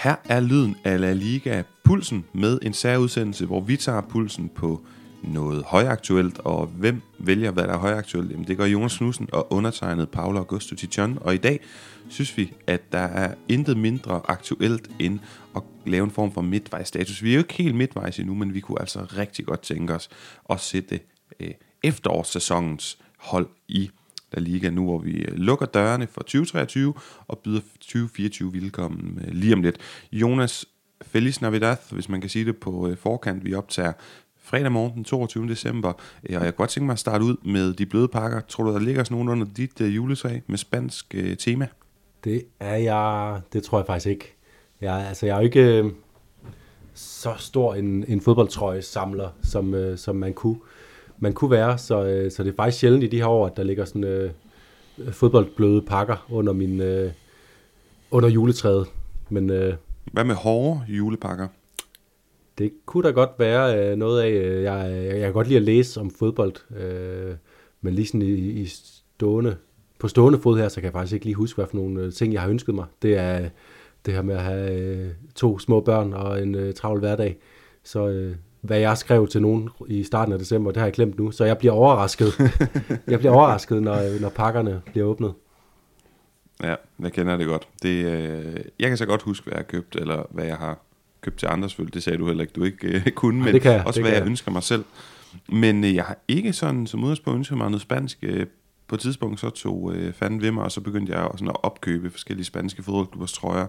Her er lyden af La Liga Pulsen med en særudsendelse, hvor vi tager pulsen på noget højaktuelt, og hvem vælger, hvad der er højaktuelt? Jamen, det gør Jonas Knudsen og undertegnet Paolo Augusto Tichon, og i dag synes vi, at der er intet mindre aktuelt end at lave en form for midtvejsstatus. Vi er jo ikke helt midtvejs endnu, men vi kunne altså rigtig godt tænke os at sætte øh, efterårssæsonens hold i La Liga nu, hvor vi øh, lukker dørene for 2023 og byder 2024 velkommen øh, lige om lidt. Jonas, Feliz Navidad, hvis man kan sige det på øh, forkant. Vi optager fredag morgen den 22. december, og jeg kunne godt tænke mig at starte ud med de bløde pakker. Tror du, der ligger sådan nogen under dit juletræ med spansk tema? Det er jeg, det tror jeg faktisk ikke. Jeg, altså, jeg er jo ikke så stor en, en fodboldtrøje samler, som, som man kunne man kunne være, så, øh, så det er faktisk sjældent i de her år, at der ligger sådan øh, fodboldbløde pakker under min øh, under juletræet. Men, øh, Hvad med hårde julepakker? Det kunne da godt være øh, noget af, øh, jeg, jeg, jeg kan godt lide at læse om fodbold, øh, men lige sådan i, i stående, på stående fod her, så kan jeg faktisk ikke lige huske, hvad for nogle øh, ting, jeg har ønsket mig. Det er det her med at have øh, to små børn og en øh, travl hverdag. Så, øh, hvad jeg skrev til nogen i starten af december, det har jeg glemt nu, så jeg bliver overrasket. jeg bliver overrasket, når, når pakkerne bliver åbnet. Ja, jeg kender det godt. Det, øh, jeg kan så godt huske, hvad jeg har købt, eller hvad jeg har købt til andre selvfølgelig. Det sagde du heller ikke, du ikke øh, kunne, men det kan jeg, også det hvad jeg, jeg ønsker mig selv. Men øh, jeg har ikke sådan som udgangspunkt ønsket mig noget spansk. Øh, på et tidspunkt så tog øh, fanden ved mig, og så begyndte jeg sådan at opkøbe forskellige spanske fodboldklubbers trøjer.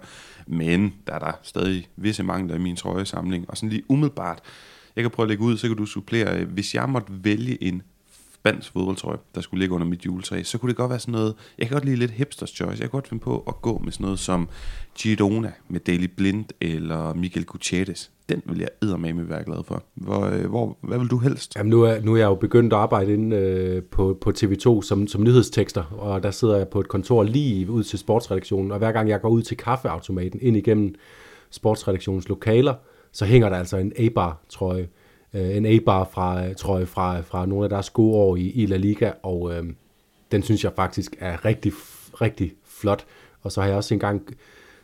Men der er der stadig visse mangler i min trøjesamling. Og sådan lige umiddelbart, jeg kan prøve at lægge ud, så kan du supplere. Øh, hvis jeg måtte vælge en spansk fodboldtrøje, der skulle ligge under mit juletræ, så kunne det godt være sådan noget, jeg kan godt lide lidt hipsters choice, jeg kan godt finde på at gå med sådan noget som Girona med Daily Blind eller Miguel Gutierrez. Den vil jeg med være glad for. Hvor, øh, hvor, hvad vil du helst? Jamen nu er, nu er jeg jo begyndt at arbejde inde øh, på, på TV2 som, som nyhedstekster, og der sidder jeg på et kontor lige ud til sportsredaktionen, og hver gang jeg går ud til kaffeautomaten ind igennem sportsredaktionens lokaler, så hænger der altså en A-bar-trøje. Øh, en A-bar fra, trøje fra, fra nogle af deres gode år i, i La Liga, og øh, den synes jeg faktisk er rigtig, rigtig flot. Og så har jeg også engang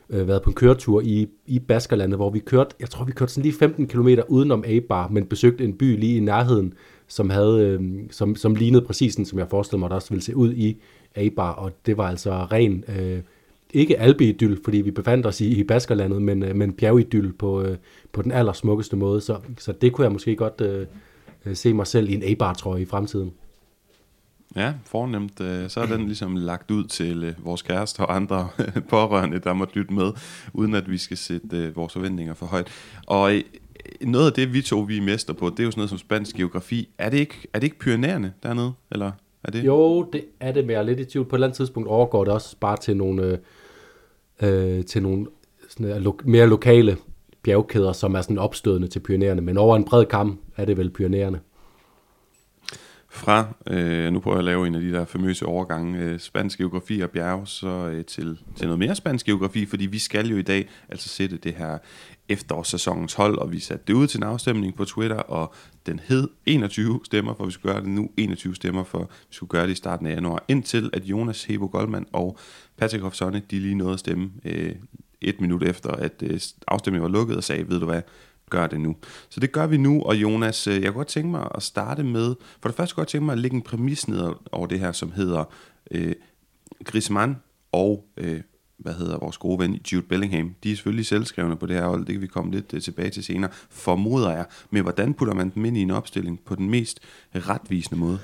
øh, været på en køretur i, i Baskerlandet, hvor vi kørte, jeg tror vi kørte sådan lige 15 km udenom A-bar, men besøgte en by lige i nærheden, som, havde, øh, som, som lignede præcis sådan, som jeg forestillede mig, der også ville se ud i A-bar, og det var altså ren øh, ikke alpeidyl, fordi vi befandt os i, i Baskerlandet, men, øh, men bjergidyl på, øh, på den allersmukkeste måde. Så, så det kunne jeg måske godt øh, se mig selv i en A-bar-trøje i fremtiden. Ja, fornemt. Øh, så er den ligesom lagt ud til øh, vores kæreste og andre pårørende, der må lytte med, uden at vi skal sætte vores forventninger for højt. Og noget af det, vi to vi er mester på, det er jo sådan noget som spansk geografi. Er det ikke, er det ikke Pyrenæerne dernede, eller? Er det? Jo, det er det, men jeg er lidt i tvivl. På et eller andet tidspunkt overgår det også bare til nogle, øh, til nogle sådan, lo- mere lokale bjergkæder, som er sådan opstødende til pionererne. Men over en bred kamp er det vel pionererne. Fra, øh, nu prøver jeg at lave en af de der famøse overgange, øh, spansk geografi og bjerg, så øh, til, til noget mere spansk geografi, fordi vi skal jo i dag altså sætte det her efterårssæsonens hold, og vi satte det ud til en afstemning på Twitter, og den hed 21 stemmer, for vi skulle gøre det nu, 21 stemmer, for vi skulle gøre det i starten af januar, indtil at Jonas Hebo Goldman og Patrick Hofsonne, de lige nåede at stemme øh, et minut efter, at øh, afstemningen var lukket, og sagde, ved du hvad, gør det nu. Så det gør vi nu, og Jonas, øh, jeg kunne godt tænke mig at starte med, for det første kunne jeg godt tænke mig at lægge en præmis ned over det her, som hedder øh, Griezmann og øh, hvad hedder vores gode ven Jude Bellingham. De er selvfølgelig selvskrevne på det her hold, det kan vi komme lidt øh, tilbage til senere, formoder jeg. Men hvordan putter man dem ind i en opstilling på den mest retvisende måde?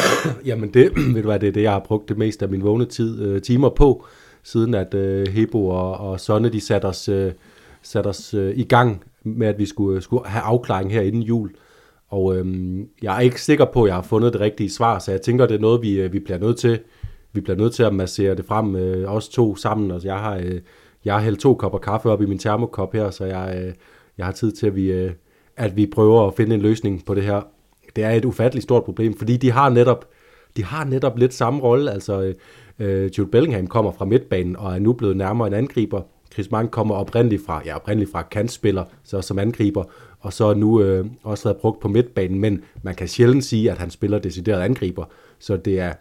Jamen det, ved du hvad, det er det, jeg har brugt det meste af min vågne tid, øh, timer på, siden at øh, Hebo og, og Sonne, de satte os, øh, satte os øh, i gang med, at vi skulle, øh, skulle have afklaring her inden jul. Og øh, jeg er ikke sikker på, at jeg har fundet det rigtige svar, så jeg tænker, det er noget, vi, øh, vi bliver nødt til vi bliver nødt til at massere det frem, øh, os to sammen. Altså, jeg har, øh, jeg har hældt to kopper kaffe op i min termokop her, så jeg, øh, jeg har tid til, at vi, øh, at vi prøver at finde en løsning på det her. Det er et ufatteligt stort problem, fordi de har netop, de har netop lidt samme rolle. Altså, øh, øh Jude Bellingham kommer fra midtbanen og er nu blevet nærmere en angriber. Chris Mann kommer oprindeligt fra, ja, oprindeligt fra kantspiller, så som angriber, og så er nu øh, også været brugt på midtbanen, men man kan sjældent sige, at han spiller decideret angriber. Så det er,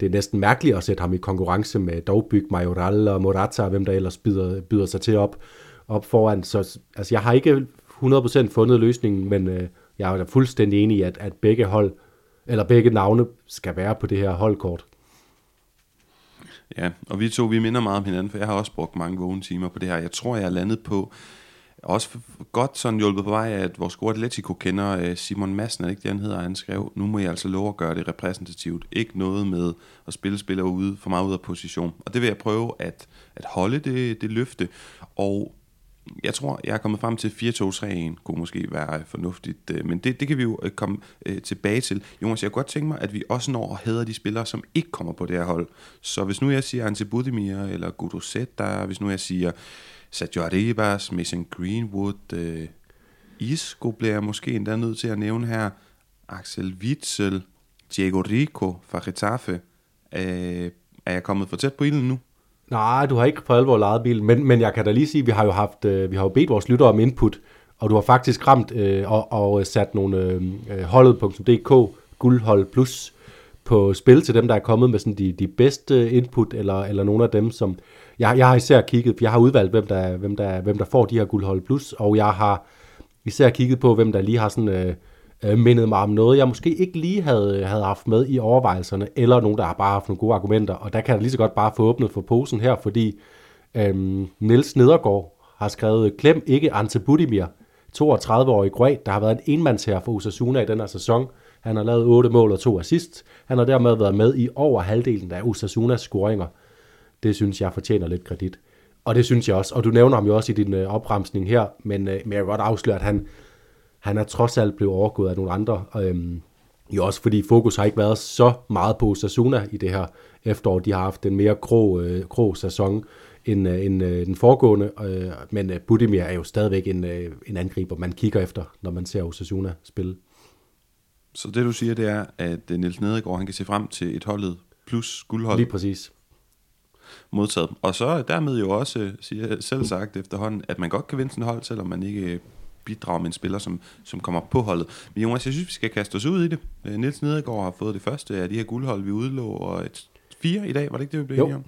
det er næsten mærkeligt at sætte ham i konkurrence med Dovbyg, Majoral og Morata, hvem der ellers byder, byder sig til op. op foran. Så altså, jeg har ikke 100% fundet løsningen, men øh, jeg er fuldstændig enig i, at, at begge hold, eller begge navne skal være på det her holdkort. Ja, og vi to, vi minder meget om hinanden, for jeg har også brugt mange vågne timer på det her. Jeg tror, jeg er landet på, også godt sådan hjulpet på vej, at vores gode Atletico kender øh, Simon Madsen, er det ikke det, han hedder? Han skrev, nu må jeg altså love at gøre det repræsentativt. Ikke noget med at spille spillere ude, for meget ud af position. Og det vil jeg prøve at, at holde det, det løfte. Og jeg tror, jeg er kommet frem til 4-2-3-1, kunne måske være fornuftigt, øh, men det, det kan vi jo øh, komme øh, tilbage til. Jonas, jeg kunne godt tænke mig, at vi også når at hæder de spillere, som ikke kommer på det her hold. Så hvis nu jeg siger Ante Budimir, eller Guduset, der hvis nu jeg siger Sergio Arribas, Mason Greenwood, øh, Isco bliver jeg måske endda nødt til at nævne her, Axel Witzel, Diego Rico fra Getafe. Øh, er jeg kommet for tæt på ilden nu? Nej, du har ikke på alvor lejet bilen, men, men jeg kan da lige sige, at vi har jo haft, øh, vi har jo bedt vores lyttere om input, og du har faktisk ramt øh, og, og sat nogle øh, øh holdet.dk guldhold plus på spil til dem, der er kommet med sådan de, de bedste input, eller, eller nogle af dem, som... Jeg, jeg har især kigget, for jeg har udvalgt, hvem der, hvem der, hvem der får de her guldhold plus, og jeg har især kigget på, hvem der lige har sådan... Øh, øh, mindet mig om noget, jeg måske ikke lige havde, havde haft med i overvejelserne, eller nogen, der har bare haft nogle gode argumenter. Og der kan jeg lige så godt bare få åbnet for posen her, fordi øhm, Niels Nedergaard har skrevet, klem ikke Ante Budimir, 32-årig kroat, der har været en enmandsherre for Osasuna i den her sæson. Han har lavet 8 mål og 2 assist. Han har dermed været med i over halvdelen af Osasunas scoringer. Det synes jeg fortjener lidt kredit. Og det synes jeg også. Og du nævner ham jo også i din øh, opremsning her, men, øh, men jeg vil godt afsløre, at han, han er trods alt blevet overgået af nogle andre. Øhm, jo også fordi fokus har ikke været så meget på Osasuna i det her efterår. De har haft en mere grå, øh, grå sæson end, øh, end øh, den foregående. Øh, men øh, Budimir er jo stadigvæk en, øh, en angriber, man kigger efter, når man ser Osasuna spille. Så det du siger, det er, at øh, Niels Nedergaard han kan se frem til et holdet plus guldhold. Lige præcis. Modtaget. Og så dermed jo også, siger selv sagt efterhånden, at man godt kan vinde sådan hold, selvom man ikke bidrage med en spiller, som, som kommer på holdet. Men Jonas, jeg synes, vi skal kaste os ud i det. Øh, Niels Nedergaard har fået det første af de her guldhold, vi udlå, og et fire i dag, var det ikke det, vi blev enige om?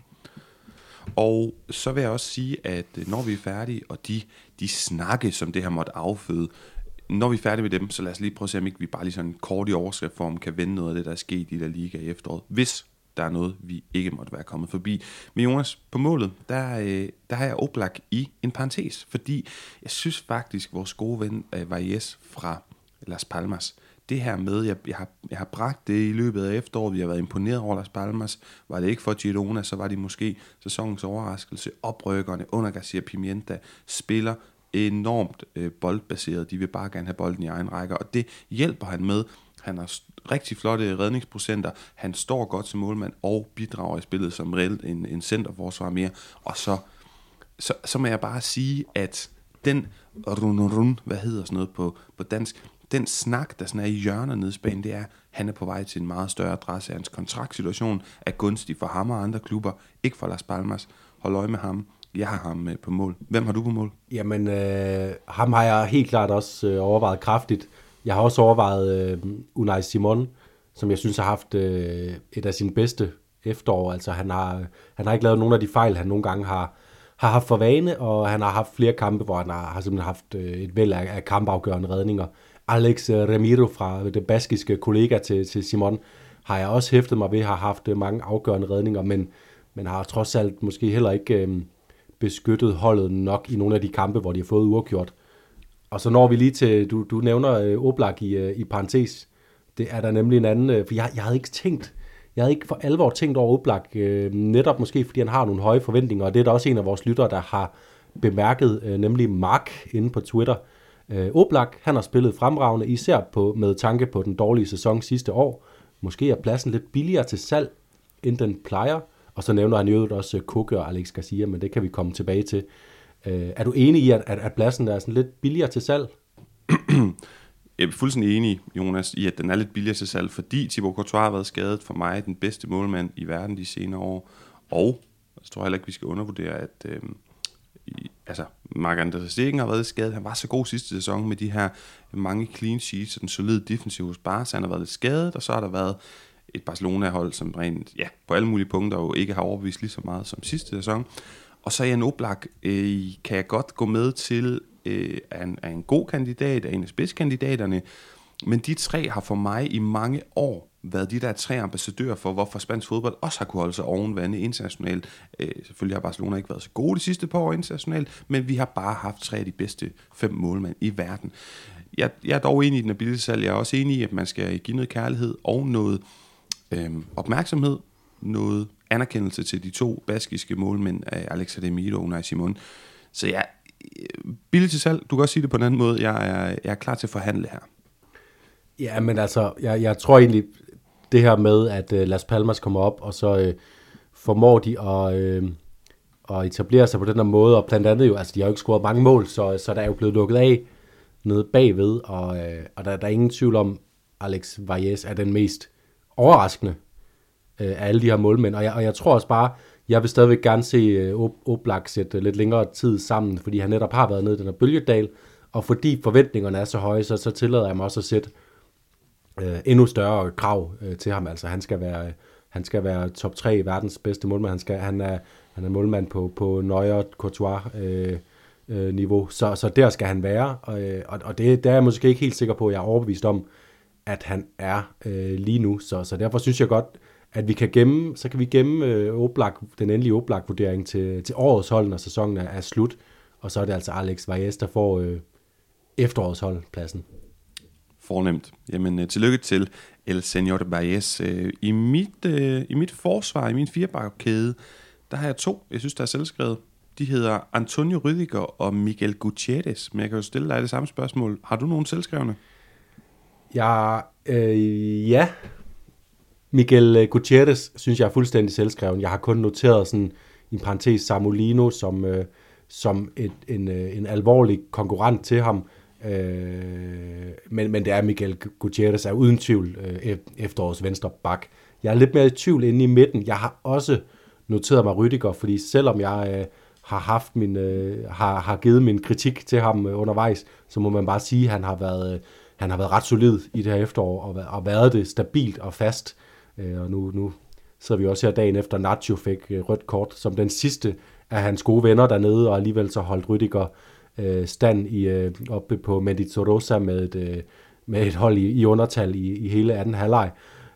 Og så vil jeg også sige, at øh, når vi er færdige, og de, de snakke, som det her måtte afføde, når vi er færdige med dem, så lad os lige prøve at se, om ikke vi bare lige sådan kort i overskriftform kan vende noget af det, der er sket i der liga i efteråret. Hvis der er noget, vi ikke måtte være kommet forbi. Men Jonas, på målet, der, øh, der har jeg Oblak i en parentes, fordi jeg synes faktisk, vores gode ven øh, Valles fra Las Palmas, det her med, jeg, jeg, har, jeg har bragt det i løbet af efteråret, vi har været imponeret over Las Palmas, var det ikke for Girona, så var de måske sæsonens overraskelse, oprykkerne under Garcia Pimienta, spiller enormt øh, boldbaseret, de vil bare gerne have bolden i egen række, og det hjælper han med, han har rigtig flotte redningsprocenter. Han står godt som målmand og bidrager i spillet som reelt en, en centerforsvar mere. Og så, så, så må jeg bare sige, at den run, run, hvad hedder sådan noget på, på dansk, den snak, der sådan er i hjørnet nede i Spanien, det er, at han er på vej til en meget større adresse. Hans kontraktsituation er gunstig for ham og andre klubber, ikke for Las Palmas. Hold øje med ham. Jeg har ham øh, på mål. Hvem har du på mål? Jamen, øh, ham har jeg helt klart også øh, overvejet kraftigt. Jeg har også overvejet øh, Unai Simon, som jeg synes har haft øh, et af sine bedste efterår. Altså han har, han har ikke lavet nogen af de fejl, han nogle gange har, har haft for vane, og han har haft flere kampe, hvor han har, har simpelthen haft øh, et væld af, af kampafgørende redninger. Alex øh, Ramiro fra det baskiske kollega til, til Simon har jeg også hæftet mig ved, har haft øh, mange afgørende redninger, men, men har trods alt måske heller ikke øh, beskyttet holdet nok i nogle af de kampe, hvor de har fået uafgjort. Og så når vi lige til, du, du nævner øh, Oblak i, øh, i parentes. Det er der nemlig en anden, øh, for jeg, jeg havde ikke tænkt, jeg havde ikke for alvor tænkt over Oblak, øh, netop måske fordi han har nogle høje forventninger, og det er der også en af vores lyttere, der har bemærket, øh, nemlig Mark inde på Twitter. Øh, Oblak, han har spillet fremragende, især på, med tanke på den dårlige sæson sidste år. Måske er pladsen lidt billigere til salg, end den plejer. Og så nævner han jo også øh, Koke og Alex Garcia, men det kan vi komme tilbage til. Øh, er du enig i, at, at, at pladsen er sådan lidt billigere til salg? Jeg er fuldstændig enig, Jonas, i at den er lidt billigere til salg, fordi Thibaut Courtois har været skadet for mig den bedste målmand i verden de senere år. Og jeg tror heller ikke, vi skal undervurdere, at øh, i, altså, Mark Andreas Stegen har været skadet. Han var så god sidste sæson med de her mange clean sheets og den solide defensiv hos Barca. Han har været lidt skadet, og så har der været et Barcelona-hold, som rent, ja, på alle mulige punkter jo ikke har overbevist lige så meget som sidste sæson. Og så Jan Oblak øh, kan jeg godt gå med til, øh, er, en, er en god kandidat, er en af spidskandidaterne, men de tre har for mig i mange år været de der tre ambassadører for, hvorfor spansk fodbold også har kunne holde sig oven vande internationalt. Øh, selvfølgelig har Barcelona ikke været så gode de sidste par år internationalt, men vi har bare haft tre af de bedste fem målmænd i verden. Jeg, jeg er dog enig i den ability salg. Jeg er også enig i, at man skal give noget kærlighed og noget øh, øh, opmærksomhed, noget anerkendelse til de to baskiske målmænd, af Alex Ademiro og Unai Simon. Så ja, øh, billigt til salg. Du kan også sige det på en anden måde. Jeg er, jeg er klar til at forhandle her. Ja, men altså, jeg, jeg tror egentlig, det her med, at uh, Las Palmas kommer op, og så uh, formår de at, uh, at etablere sig på den her måde, og blandt andet jo, altså de har jo ikke scoret mange mål, så, så der er jo blevet lukket af nede bagved, og, uh, og der, der er ingen tvivl om, Alex Valles er den mest overraskende øh, af alle de her målmænd, og jeg, og jeg tror også bare, jeg vil stadigvæk gerne se øh, Oblak sætte lidt længere tid sammen, fordi han netop har været nede i den her bølgedal, og fordi forventningerne er så høje, så, så tillader jeg mig også at sætte øh, endnu større krav øh, til ham. Altså han skal være øh, han skal være top 3 i verdens bedste målmand. Han skal han er han er målmand på på Neuer Courtois øh, øh, niveau. Så så der skal han være og, øh, og, og det der er jeg måske ikke helt sikker på. Jeg er overbevist om at han er øh, lige nu. Så så derfor synes jeg godt at vi kan gemme, så kan vi gemme øh, Oblak, den endelige Oblak-vurdering til, til årets hold, når sæsonen er, er slut. Og så er det altså Alex Valles, der får øh, efterårets holdpladsen. Fornemt. Jamen, øh, tillykke til El Senor de Øh, I mit, øh, I mit forsvar, i min firebackkæde, der har jeg to, jeg synes, der er selvskrevet. De hedder Antonio Rydiger og Miguel Gutierrez, men jeg kan jo stille dig det samme spørgsmål. Har du nogen selvskrevne? Ja, øh, ja. Miguel øh, Gutierrez synes jeg er fuldstændig selvskreven. Jeg har kun noteret sådan en parentes Samolino som, øh, som et, en, øh, en alvorlig konkurrent til ham. Øh, men, men det er Miguel Gutierrez er uden tvivl øh, efterårets venstre bak. Jeg er lidt mere i tvivl inde i midten. Jeg har også noteret mig Rydiger, fordi selvom jeg øh, har haft min øh, har, har givet min kritik til ham øh, undervejs, så må man bare sige, at han har været øh, han har været ret solid i det her efterår og, og været det stabilt og fast. Øh, og nu nu sidder vi også her dagen efter Nacho fik øh, rødt kort som den sidste af hans gode venner dernede, og alligevel så holdt Rydiger øh, stand i, øh, oppe på Meditorosa med et, øh, med et hold i, i undertal i, i hele anden halvleg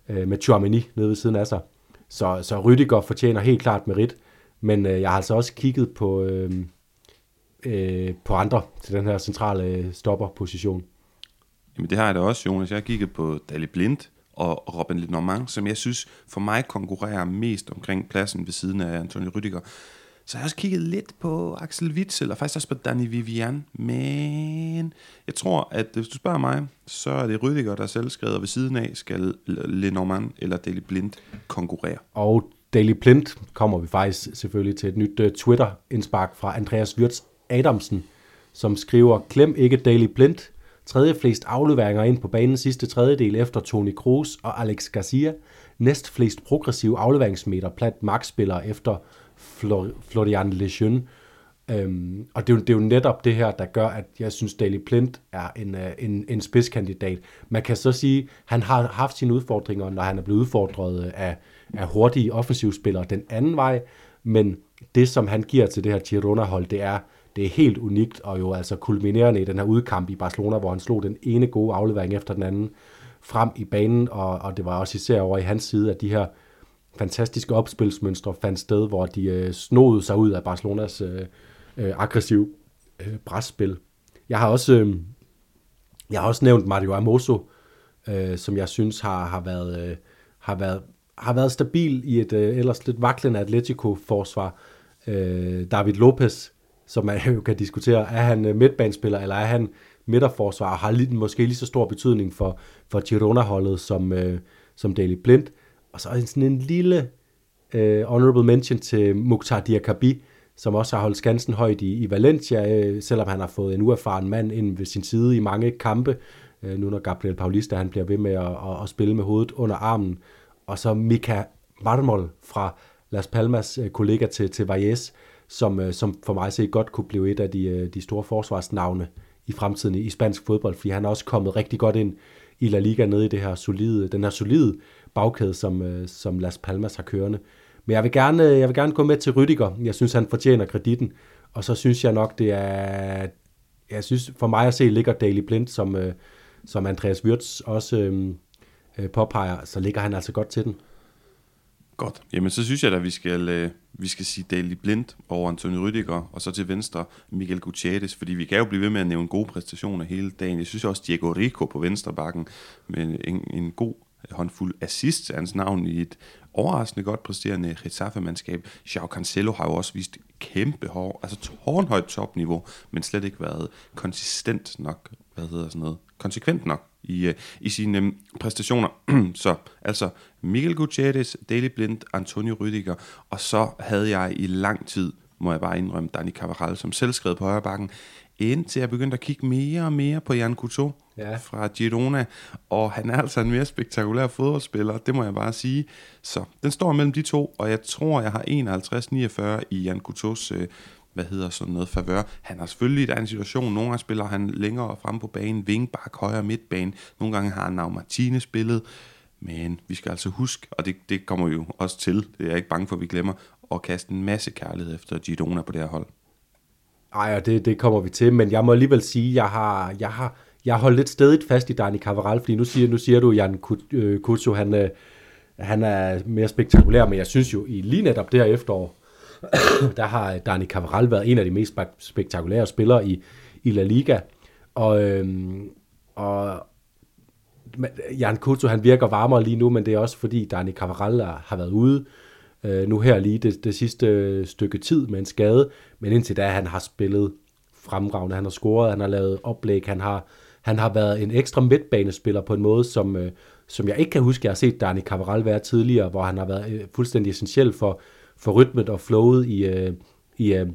øh, med Chouameni nede ved siden af sig. Så, så Rydiger fortjener helt klart merit, men øh, jeg har altså også kigget på, øh, øh, på andre til den her centrale øh, stopperposition. Jamen det har jeg da også, Jonas. Jeg har kigget på Dali Blind og Robin Lenormand, som jeg synes for mig konkurrerer mest omkring pladsen ved siden af Antonio Rüdiger. Så jeg har også kigget lidt på Axel Witzel, og faktisk også på Danny Vivian, men jeg tror, at hvis du spørger mig, så er det Rüdiger, der selv selvskrevet, ved siden af skal Lenormand eller Daily Blind konkurrere. Og Daily Blind kommer vi faktisk selvfølgelig til et nyt øh, Twitter-indspark fra Andreas Wirtz Adamsen, som skriver, klem ikke Daily Blind, tredje flest afleveringer ind på banen sidste tredjedel efter Toni Kroos og Alex Garcia, næst flest progressive afleveringsmeter plat markspillere efter Flor- Florian Lejeune. Øhm, og det er, jo, det er jo netop det her, der gør, at jeg synes, Daley Plint er en, øh, en, en spidskandidat. Man kan så sige, at han har haft sine udfordringer, når han er blevet udfordret af, af hurtige offensivspillere den anden vej, men det, som han giver til det her Girona-hold, det er, det er helt unikt, og jo altså kulminerende i den her udkamp i Barcelona, hvor han slog den ene gode aflevering efter den anden frem i banen, og, og det var også især over i hans side, at de her fantastiske opspilsmønstre fandt sted, hvor de øh, snodede sig ud af Barcelonas øh, øh, aggressiv øh, brætspil. Jeg har også øh, jeg har også nævnt Mario Amoso, øh, som jeg synes har, har været øh, har været har været stabil i et øh, ellers lidt vaklende Atletico-forsvar. Øh, David Lopez, som man jo kan diskutere, er han øh, midtbanespiller, eller er han midterforsvar, og har lige, måske lige så stor betydning for, for Girona-holdet som, øh, som Daily Blind. Og så sådan en lille øh, honorable mention til Mukhtar Diakabi, som også har holdt skansen højt i, i Valencia, øh, selvom han har fået en uerfaren mand ind ved sin side i mange kampe, øh, nu når Gabriel Paulista han bliver ved med at, at, at spille med hovedet under armen. Og så Mika Marmol fra Las Palmas øh, kollega til, til Valles, som, øh, som for mig set godt kunne blive et af de, øh, de store forsvarsnavne i fremtiden i, spansk fodbold, fordi han er også kommet rigtig godt ind i La Liga nede i det her solide, den her solide bagkæde, som, øh, som Las Palmas har kørende. Men jeg vil, gerne, jeg vil gerne gå med til Rydiger. Jeg synes, han fortjener kreditten. Og så synes jeg nok, det er... Jeg synes, for mig at se, ligger Daily Blind, som, som Andreas Wirtz også øh, øh, påpeger, så ligger han altså godt til den. Godt. Jamen, så synes jeg at vi skal, øh, vi skal sige Daily Blind over Antonio Rydiger, og så til venstre Miguel Gutierrez, fordi vi kan jo blive ved med at nævne gode præstationer hele dagen. Jeg synes også Diego Rico på venstre bakken med en, en god håndfuld assist hans navn i et overraskende godt præsterende Getafe-mandskab. Joao Cancelo har jo også vist kæmpe hår, altså tårnhøjt topniveau, men slet ikke været konsistent nok, hvad hedder sådan noget, konsekvent nok i, uh, i sine um, præstationer. så altså Miguel Gutierrez, Daily Blind, Antonio Rüdiger, og så havde jeg i lang tid, må jeg bare indrømme, Dani Cavaral som selvskrevet på højre bakken, indtil jeg begyndte at kigge mere og mere på Jan Couto ja. fra Girona, og han er altså en mere spektakulær fodboldspiller, det må jeg bare sige. Så den står mellem de to, og jeg tror, jeg har 51-49 i Jan Coutos øh, hvad hedder sådan noget favør. Han har selvfølgelig i en situation, nogle gange spiller han længere frem på banen, vingbak, højre midtbane, nogle gange har han Martine spillet, men vi skal altså huske, og det, det kommer jo også til, det er jeg ikke bange for, at vi glemmer, at kaste en masse kærlighed efter Girona på det her hold. Ej, og det, det kommer vi til, men jeg må alligevel sige, jeg har, jeg har, jeg har holdt lidt stedigt fast i Dani Cavaral, fordi nu siger, nu siger du, Jan øh, Kutsu, han, øh, han er mere spektakulær, men jeg synes jo, i lige netop det her efterår, der har Dani Cavaral været en af de mest spektakulære spillere i, i La Liga. Og, øhm, og Jan Kuto, han virker varmere lige nu, men det er også fordi Dani Cavaral har været ude øh, nu her lige det, det sidste stykke tid med en skade. Men indtil da, han har spillet fremragende. Han har scoret, han har lavet oplæg, han har, han har været en ekstra midtbanespiller på en måde, som, øh, som jeg ikke kan huske, jeg har set Dani Cavaral være tidligere, hvor han har været øh, fuldstændig essentiel for, for rytmet og flowet i, øh, i øh,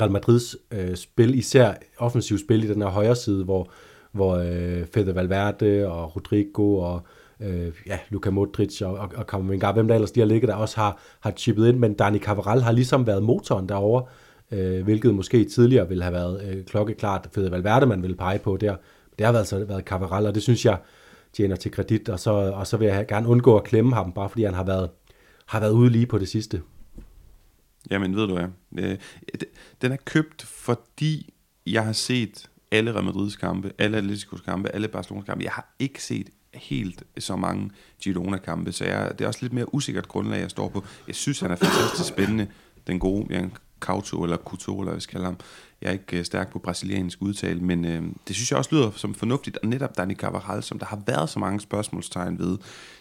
Real Madrids øh, spil, især offensiv spil i den her højre side, hvor, hvor øh, Fede Valverde og Rodrigo og øh, ja, Luka Modric og, og, og Kamavinga, hvem der ellers de har ligget der, også har, har chippet ind, men Dani Cavaral har ligesom været motoren derovre, øh, hvilket måske tidligere ville have været øh, klokkeklart Fede Valverde, man ville pege på der. Det har altså været Cavaral, og det synes jeg tjener til kredit, og så, og så vil jeg gerne undgå at klemme ham, bare fordi han har været, har været ude lige på det sidste. Jamen, ved du hvad? Øh, den er købt, fordi jeg har set alle Real Madrids kampe, alle Atleticos kampe, alle Barcelonas kampe. Jeg har ikke set helt så mange Girona-kampe, så jeg, det er også lidt mere usikkert grundlag, jeg står på. Jeg synes, han er fantastisk spændende, den gode Jan Kauto, eller Couto, eller hvad vi skal kalde ham. Jeg er ikke øh, stærk på brasiliansk udtale, men øh, det synes jeg også lyder som fornuftigt, og netop Dani Carvajal, som der har været så mange spørgsmålstegn ved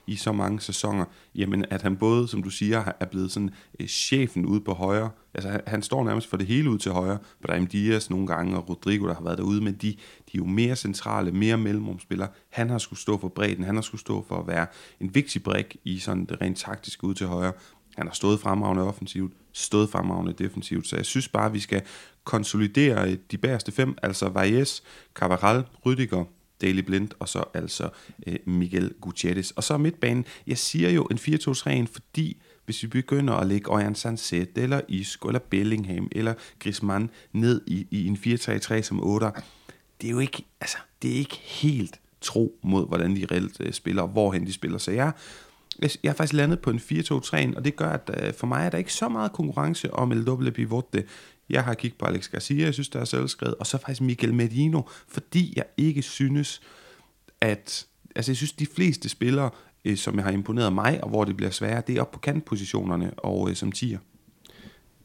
i så mange sæsoner, jamen at han både, som du siger, er blevet sådan øh, chefen ude på højre, altså han, han står nærmest for det hele ud til højre, Brahim Diaz nogle gange, og Rodrigo, der har været derude, men de, de er jo mere centrale, mere mellemrumspillere. Han har skulle stå for bredden, han har skulle stå for at være en vigtig brik i sådan det rent taktiske ud til højre, han har stået fremragende offensivt, stået fremragende defensivt, så jeg synes bare, at vi skal konsolidere de bagerste fem, altså Valles, Cavaral, Rydiger, Daily Blind, og så altså øh, Miguel Gutierrez. Og så midtbanen, jeg siger jo en 4-2-3, fordi hvis vi begynder at lægge Ojan Sanset, eller Isco, eller Bellingham, eller Griezmann ned i, i en 4-3-3 som 8, det er jo ikke, altså, det er ikke helt tro mod, hvordan de reelt øh, spiller, og hvorhen de spiller. Så jeg jeg er faktisk landet på en 4-2-3, og det gør, at øh, for mig er der ikke så meget konkurrence om El Doble Pivote. Jeg har kigget på Alex Garcia, jeg synes, der er selvskrevet, og så faktisk Michael Medino, fordi jeg ikke synes, at... Altså, jeg synes, de fleste spillere, øh, som jeg har imponeret mig, og hvor det bliver sværere, det er op på kantpositionerne og øh, som tiger.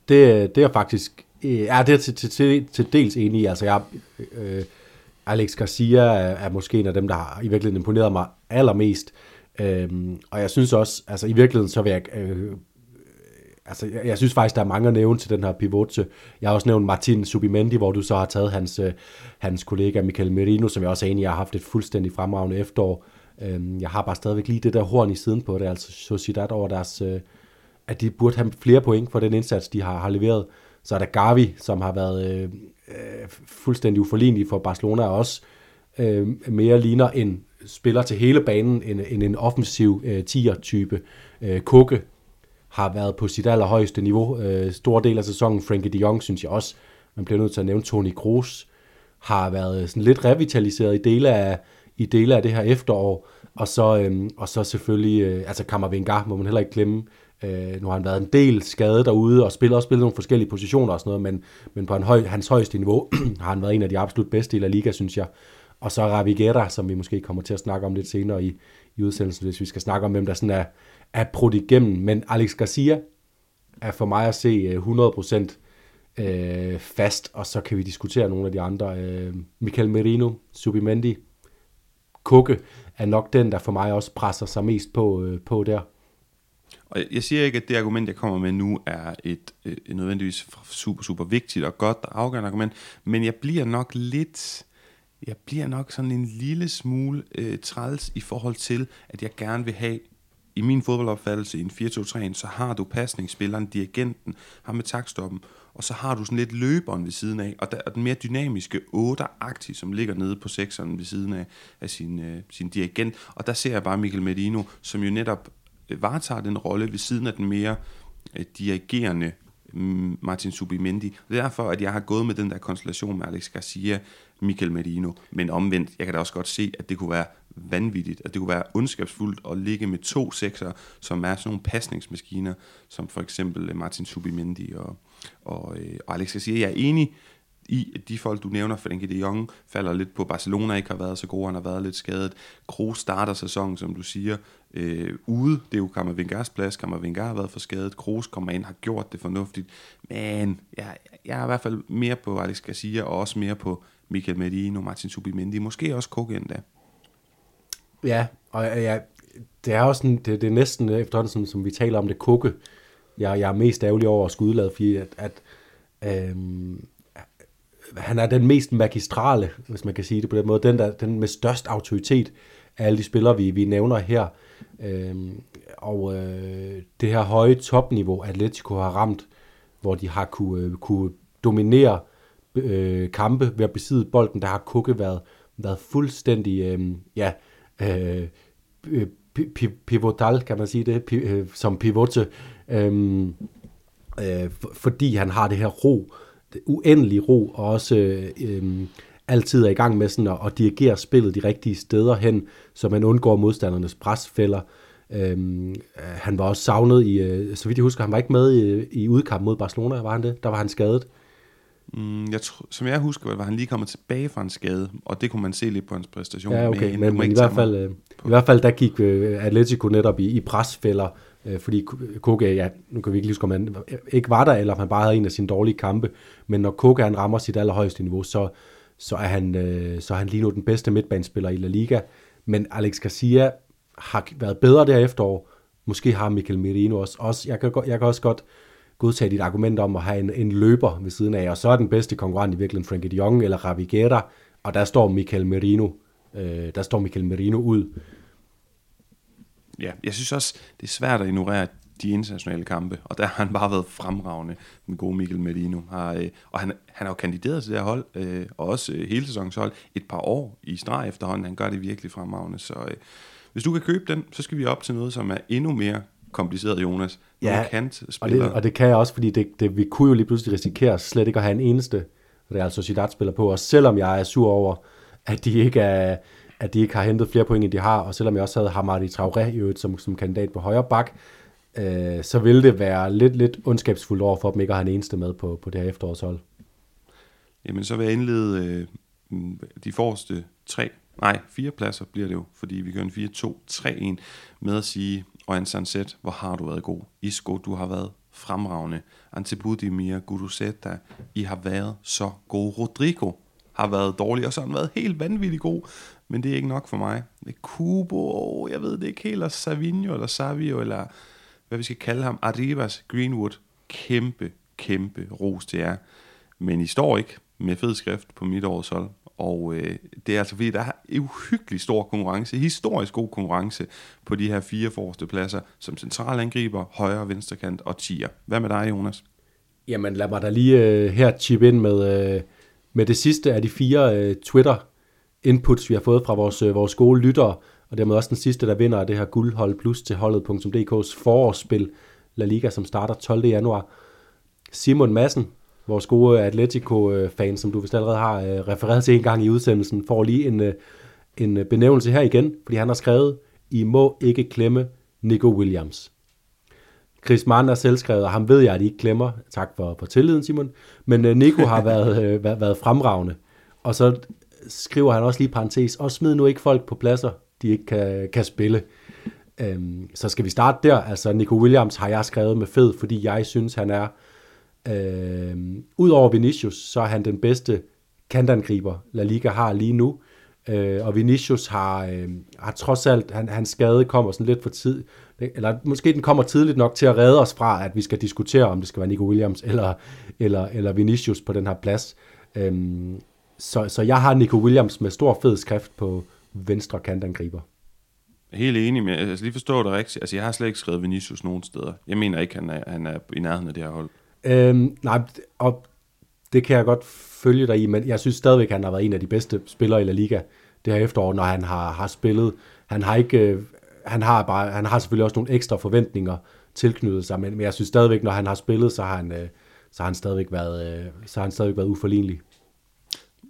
Det, det er faktisk... Øh, ja, det er til, til, til, til dels enig i. Altså, jeg, øh, Alex Garcia er, er måske en af dem, der har i virkeligheden imponeret mig allermest. Øhm, og jeg synes også, altså i virkeligheden, så vil jeg, øh, altså jeg, jeg synes faktisk, der er mange at nævne til den her pivot. Jeg har også nævnt Martin Subimendi, hvor du så har taget hans, øh, hans kollega Michael Merino, som jeg også er enig i, har haft et fuldstændig fremragende efterår. Øhm, jeg har bare stadigvæk lige det der horn i siden på det, altså Sociedad over deres, øh, at de burde have flere point for den indsats, de har, har leveret. Så er der Gavi, som har været øh, øh fuldstændig uforlignelig for Barcelona, og også øh, mere ligner en spiller til hele banen end, end en offensiv øh, tier-type. Øh, Kukke har været på sit allerhøjeste niveau. Øh, stor del af sæsonen, Frankie de Jong, synes jeg også, man bliver nødt til at nævne, Toni Kroos har været øh, sådan lidt revitaliseret i dele af, i dele af det her efterår, og så, øh, og så selvfølgelig, øh, altså Kammervenga må man heller ikke glemme, Øh, nu har han været en del skadet derude, og spillet også spillet nogle forskellige positioner og sådan noget, men, men på en høj, hans højeste niveau har han været en af de absolut bedste i La Liga, synes jeg. Og så Ravigera, som vi måske kommer til at snakke om lidt senere i, i udsendelsen, hvis vi skal snakke om, hvem der sådan er, er brudt igennem. Men Alex Garcia er for mig at se øh, 100% øh, fast, og så kan vi diskutere nogle af de andre. Øh, Michael Merino, Subimendi, Kukke er nok den, der for mig også presser sig mest på, øh, på der. Og jeg siger ikke, at det argument, jeg kommer med nu, er et, øh, et nødvendigvis super, super vigtigt og godt og afgørende argument, men jeg bliver nok lidt, jeg bliver nok sådan en lille smule øh, træls i forhold til, at jeg gerne vil have i min fodboldopfattelse i en 4-2-3, så har du pasningsspilleren, dirigenten, ham med takstoppen, og så har du sådan lidt løberen ved siden af, og, der, og den mere dynamiske 8 som ligger nede på 6'eren ved siden af, af sin, øh, sin dirigent. Og der ser jeg bare Michael Medino, som jo netop øh, varetager den rolle ved siden af den mere øh, dirigerende mm, Martin Subimendi. Det er derfor, at jeg har gået med den der konstellation med Alex Garcia, Michael Merino. Men omvendt, jeg kan da også godt se, at det kunne være vanvittigt, at det kunne være ondskabsfuldt at ligge med to sekser, som er sådan nogle pasningsmaskiner, som for eksempel øh, Martin Subimendi og, og, øh, og Alex Garcia. Jeg er enig i, at de folk, du nævner, Frenkie de Jong, falder lidt på. Barcelona ikke har været så gode, han har været lidt skadet. Kroos starter sæsonen, som du siger, øh, ude. Det er jo Kammervingars plads. Kammervingar har været for skadet. Kroos kommer ind, har gjort det fornuftigt. Men jeg, jeg er i hvert fald mere på Alex Garcia, og også mere på Michael Medino, Martin Subimendi, måske også Koke endda. Ja, og ja, det er også sådan, det, det er næsten øh, efterhånden, som, som vi taler om det, Koke. Jeg, jeg er mest ærgerlig over at skulle udlade, fordi at, at øhm, han er den mest magistrale, hvis man kan sige det på den måde, den, der, den med størst autoritet af alle de spillere, vi, vi nævner her. Øhm, og øh, det her høje topniveau, Atletico har ramt, hvor de har kunne, øh, kunne dominere øh, Øh, kampe ved at besidde bolden, der har Kukke været, været fuldstændig, øh, ja, øh, øh pivotal, kan man sige det, øh, som pivote, øh, øh, fordi han har det her ro, uendelig ro, og også øh, altid er i gang med sådan at, at dirigere spillet de rigtige steder hen, så man undgår modstandernes presfælder. Øhm, han var også savnet i, øh, så vidt jeg husker, han var ikke med i, i udkamp mod Barcelona, var han det? Der var han skadet. Mm, jeg tro, som jeg husker, var han lige kommet tilbage fra en skade, og det kunne man se lidt på hans præstation. Ja, okay, men, men, men i, hvert fald, øh, i hvert fald der gik øh, Atletico netop i, i presfælder, øh, fordi Koke, ja, nu kan vi ikke lige huske, om han ikke var der, eller om han bare havde en af sine dårlige kampe, men når Koke han rammer sit allerhøjeste niveau, så, så, er han, øh, så er han lige nu den bedste midtbanespiller i La Liga, men Alex Garcia har været bedre der efterår, måske har Michael Merino også, også jeg, kan, jeg kan også godt godtage dit argument om at have en, en løber ved siden af, og så er den bedste konkurrent i virkeligheden Frankie de Jong eller Ravi Guerra, og der står Michael Merino, øh, der står Michael Merino ud. Ja, jeg synes også, det er svært at ignorere de internationale kampe, og der har han bare været fremragende, den gode Michael Merino. Har, øh, og han, han har jo kandideret til det her hold, øh, og også øh, hele sæsonens hold, et par år i streg efterhånden. Han gør det virkelig fremragende, så øh, hvis du kan købe den, så skal vi op til noget, som er endnu mere kompliceret, Jonas. Ja, og det, og det kan jeg også, fordi det, det, vi kunne jo lige pludselig risikere slet ikke at have en eneste Real Sociedad-spiller på, og selvom jeg er sur over, at de ikke er, at de ikke har hentet flere point, end de har, og selvom jeg også havde Hamadi Traoré i øvrigt som, som kandidat på højre bak, øh, så ville det være lidt, lidt ondskabsfuldt over for dem ikke at have en eneste med på, på det her efterårshold. Jamen, så vil jeg indlede øh, de forreste tre, nej, fire pladser bliver det jo, fordi vi gør en 4-2-3-1 med at sige, og en sunset, hvor har du været god. Isco, du har været fremragende. Antibudi Mia Guduseta, I har været så god. Rodrigo har været dårlig, og så har han været helt vanvittig god. Men det er ikke nok for mig. Det er Kubo, jeg ved det ikke helt, eller Savinho, eller Savio, eller hvad vi skal kalde ham. Arribas, Greenwood. Kæmpe, kæmpe ros til jer. Men I står ikke med fed skrift på mit års hold. Og øh, det er altså fordi, der er uhyggelig stor konkurrence, historisk god konkurrence på de her fire forreste pladser, som centralangriber, højre og venstre kant og tier. Hvad med dig, Jonas? Jamen lad mig da lige øh, her chip ind med, øh, med det sidste af de fire øh, Twitter-inputs, vi har fået fra vores, øh, vores gode lyttere, og dermed også den sidste, der vinder det her guldhold plus til holdet.dk's forårsspil La Liga, som starter 12. januar. Simon Madsen, vores gode Atletico-fan, som du vist allerede har øh, refereret til en gang i udsendelsen, får lige en, øh, en øh, benævnelse her igen, fordi han har skrevet, I må ikke klemme Nico Williams. Chris Mann er selvskrevet, og ham ved jeg, at I ikke glemmer. Tak for, for tilliden, Simon. Men Nico har været, været, været fremragende. Og så skriver han også lige parentes, og smid nu ikke folk på pladser, de ikke kan, kan spille. Um, så skal vi starte der. Altså, Nico Williams har jeg skrevet med fed, fordi jeg synes, han er... Øh, Udover Vinicius, så er han den bedste kantangriber, La Liga har lige nu. Øh, og Vinicius har, øh, har trods alt, han, hans skade kommer sådan lidt for tid, eller måske den kommer tidligt nok til at redde os fra, at vi skal diskutere, om det skal være Nico Williams eller, eller, eller Vinicius på den her plads. Um, så, så jeg har Nico Williams med stor fed skrift på venstre kantangriber. Helt enig med, altså lige forstår det rigtigt. Altså jeg har slet ikke skrevet Vinicius nogen steder. Jeg mener ikke, han er, han er i nærheden af det her hold. Øhm, nej, og det kan jeg godt følge dig i, men jeg synes stadigvæk, at han har været en af de bedste spillere i La Liga det her efterår, når han har, har spillet. Han har ikke, øh, han har bare, han har selvfølgelig også nogle ekstra forventninger tilknyttet sig, men, men jeg synes stadigvæk, når han har spillet, så har han, øh, så har han stadigvæk været, øh, så har han stadigvæk været uforlignelig.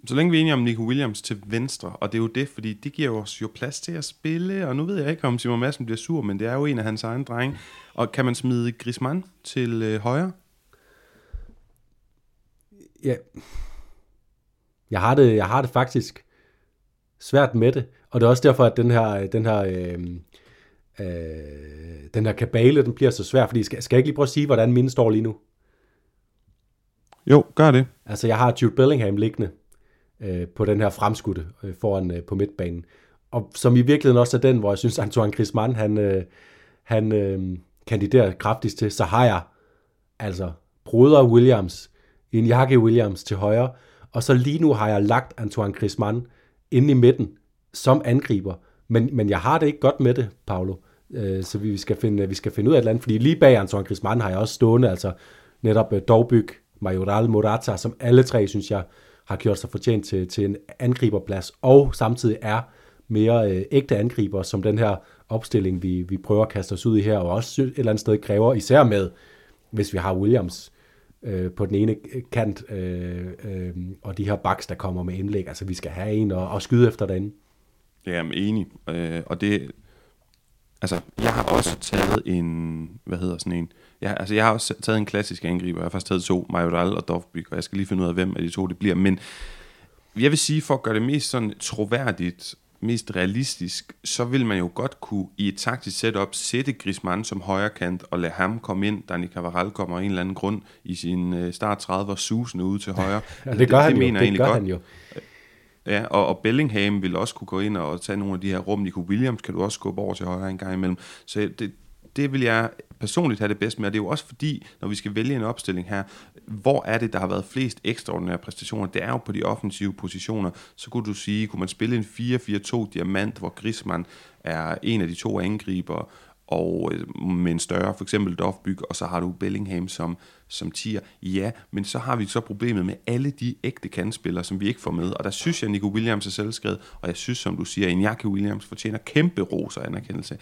Så længe vi er enige om Nico Williams til venstre, og det er jo det, fordi det giver os jo plads til at spille, og nu ved jeg ikke, om Simon Madsen bliver sur, men det er jo en af hans egne drenge. Og kan man smide Griezmann til øh, højre? Ja. Jeg har, det, jeg har det faktisk svært med det, og det er også derfor, at den her, den her, øh, øh, den her kabale, den bliver så svær, fordi skal, skal jeg ikke lige prøve at sige, hvordan mine står lige nu? Jo, gør det. Altså, jeg har Jude Bellingham liggende øh, på den her fremskudte øh, foran øh, på midtbanen. Og som i virkeligheden også er den, hvor jeg synes, Antoine Griezmann, han, øh, han øh, kandiderer kraftigst til, så har jeg altså Bruder Williams, Iñaki Williams til højre, og så lige nu har jeg lagt Antoine Griezmann inde i midten som angriber, men, men jeg har det ikke godt med det, Paolo. Øh, så vi skal, finde, vi skal finde ud af et eller andet, fordi lige bag Antoine Griezmann har jeg også stående, altså netop øh, Dovbyg, Majoral, Morata, som alle tre, synes jeg, har gjort sig fortjent til, til en angriberplads, og samtidig er mere øh, ægte angriber, som den her opstilling, vi, vi prøver at kaste os ud i her, og også et eller andet sted kræver, især med, hvis vi har Williams øh, på den ene kant, øh, øh, og de her baks, der kommer med indlæg, altså vi skal have en og, og skyde efter den. Ja, jeg er enig, øh, og det, altså, jeg har også taget en, hvad hedder sådan en, jeg, altså, jeg har også taget en klassisk angriber, jeg har faktisk taget to, Majoral og Dovbyk, og jeg skal lige finde ud af, hvem af de to det bliver, men jeg vil sige, for at gøre det mest sådan troværdigt, mest realistisk, så vil man jo godt kunne i et taktisk setup sætte Griezmann som højre kant og lade ham komme ind. Dani Cavaral kommer af en eller anden grund i sin øh, start 30'er susende ud til højre. ja, det gør det, han det jo. Mener det gør godt. han jo. Ja, og, og Bellingham vil også kunne gå ind og tage nogle af de her rum. Nico Williams kan du også skubbe over til højre en gang imellem. Så det, det vil jeg personligt have det bedst med, og det er jo også fordi, når vi skal vælge en opstilling her, hvor er det, der har været flest ekstraordinære præstationer? Det er jo på de offensive positioner. Så kunne du sige, kunne man spille en 4-4-2 diamant, hvor Griezmann er en af de to angriber, og øh, med en større, for eksempel Dovbyg, og så har du Bellingham som, som tier. Ja, men så har vi så problemet med alle de ægte kandspillere, som vi ikke får med, og der synes jeg, Nico Williams er selvskrevet, og jeg synes, som du siger, Iñaki Williams fortjener kæmpe ros og anerkendelse.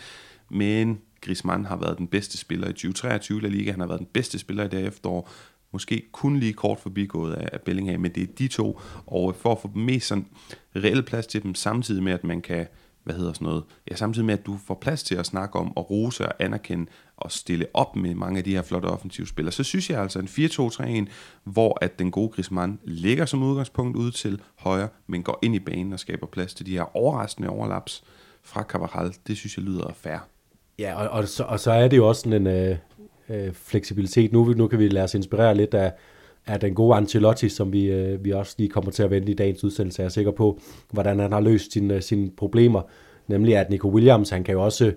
Men Griezmann har været den bedste spiller i 2023 La Liga, han har været den bedste spiller i det efterår, måske kun lige kort forbigået af, Bellingham, men det er de to, og for at få mest sådan reel plads til dem, samtidig med, at man kan, hvad hedder sådan noget, ja, samtidig med, at du får plads til at snakke om, og rose og anerkende, og stille op med mange af de her flotte offensive spillere, så synes jeg altså en 4-2-3-1, hvor at den gode Griezmann ligger som udgangspunkt ud til højre, men går ind i banen og skaber plads til de her overraskende overlaps fra Cavaral, det synes jeg lyder fair. Ja, og, og, så, og så er det jo også sådan en øh, øh, fleksibilitet. Nu, nu kan vi lade os inspirere lidt af, af den gode Ancelotti, som vi, øh, vi også lige kommer til at vende i dagens udsendelse. Jeg er sikker på, hvordan han har løst sine, øh, sine problemer. Nemlig at Nico Williams, han kan jo også,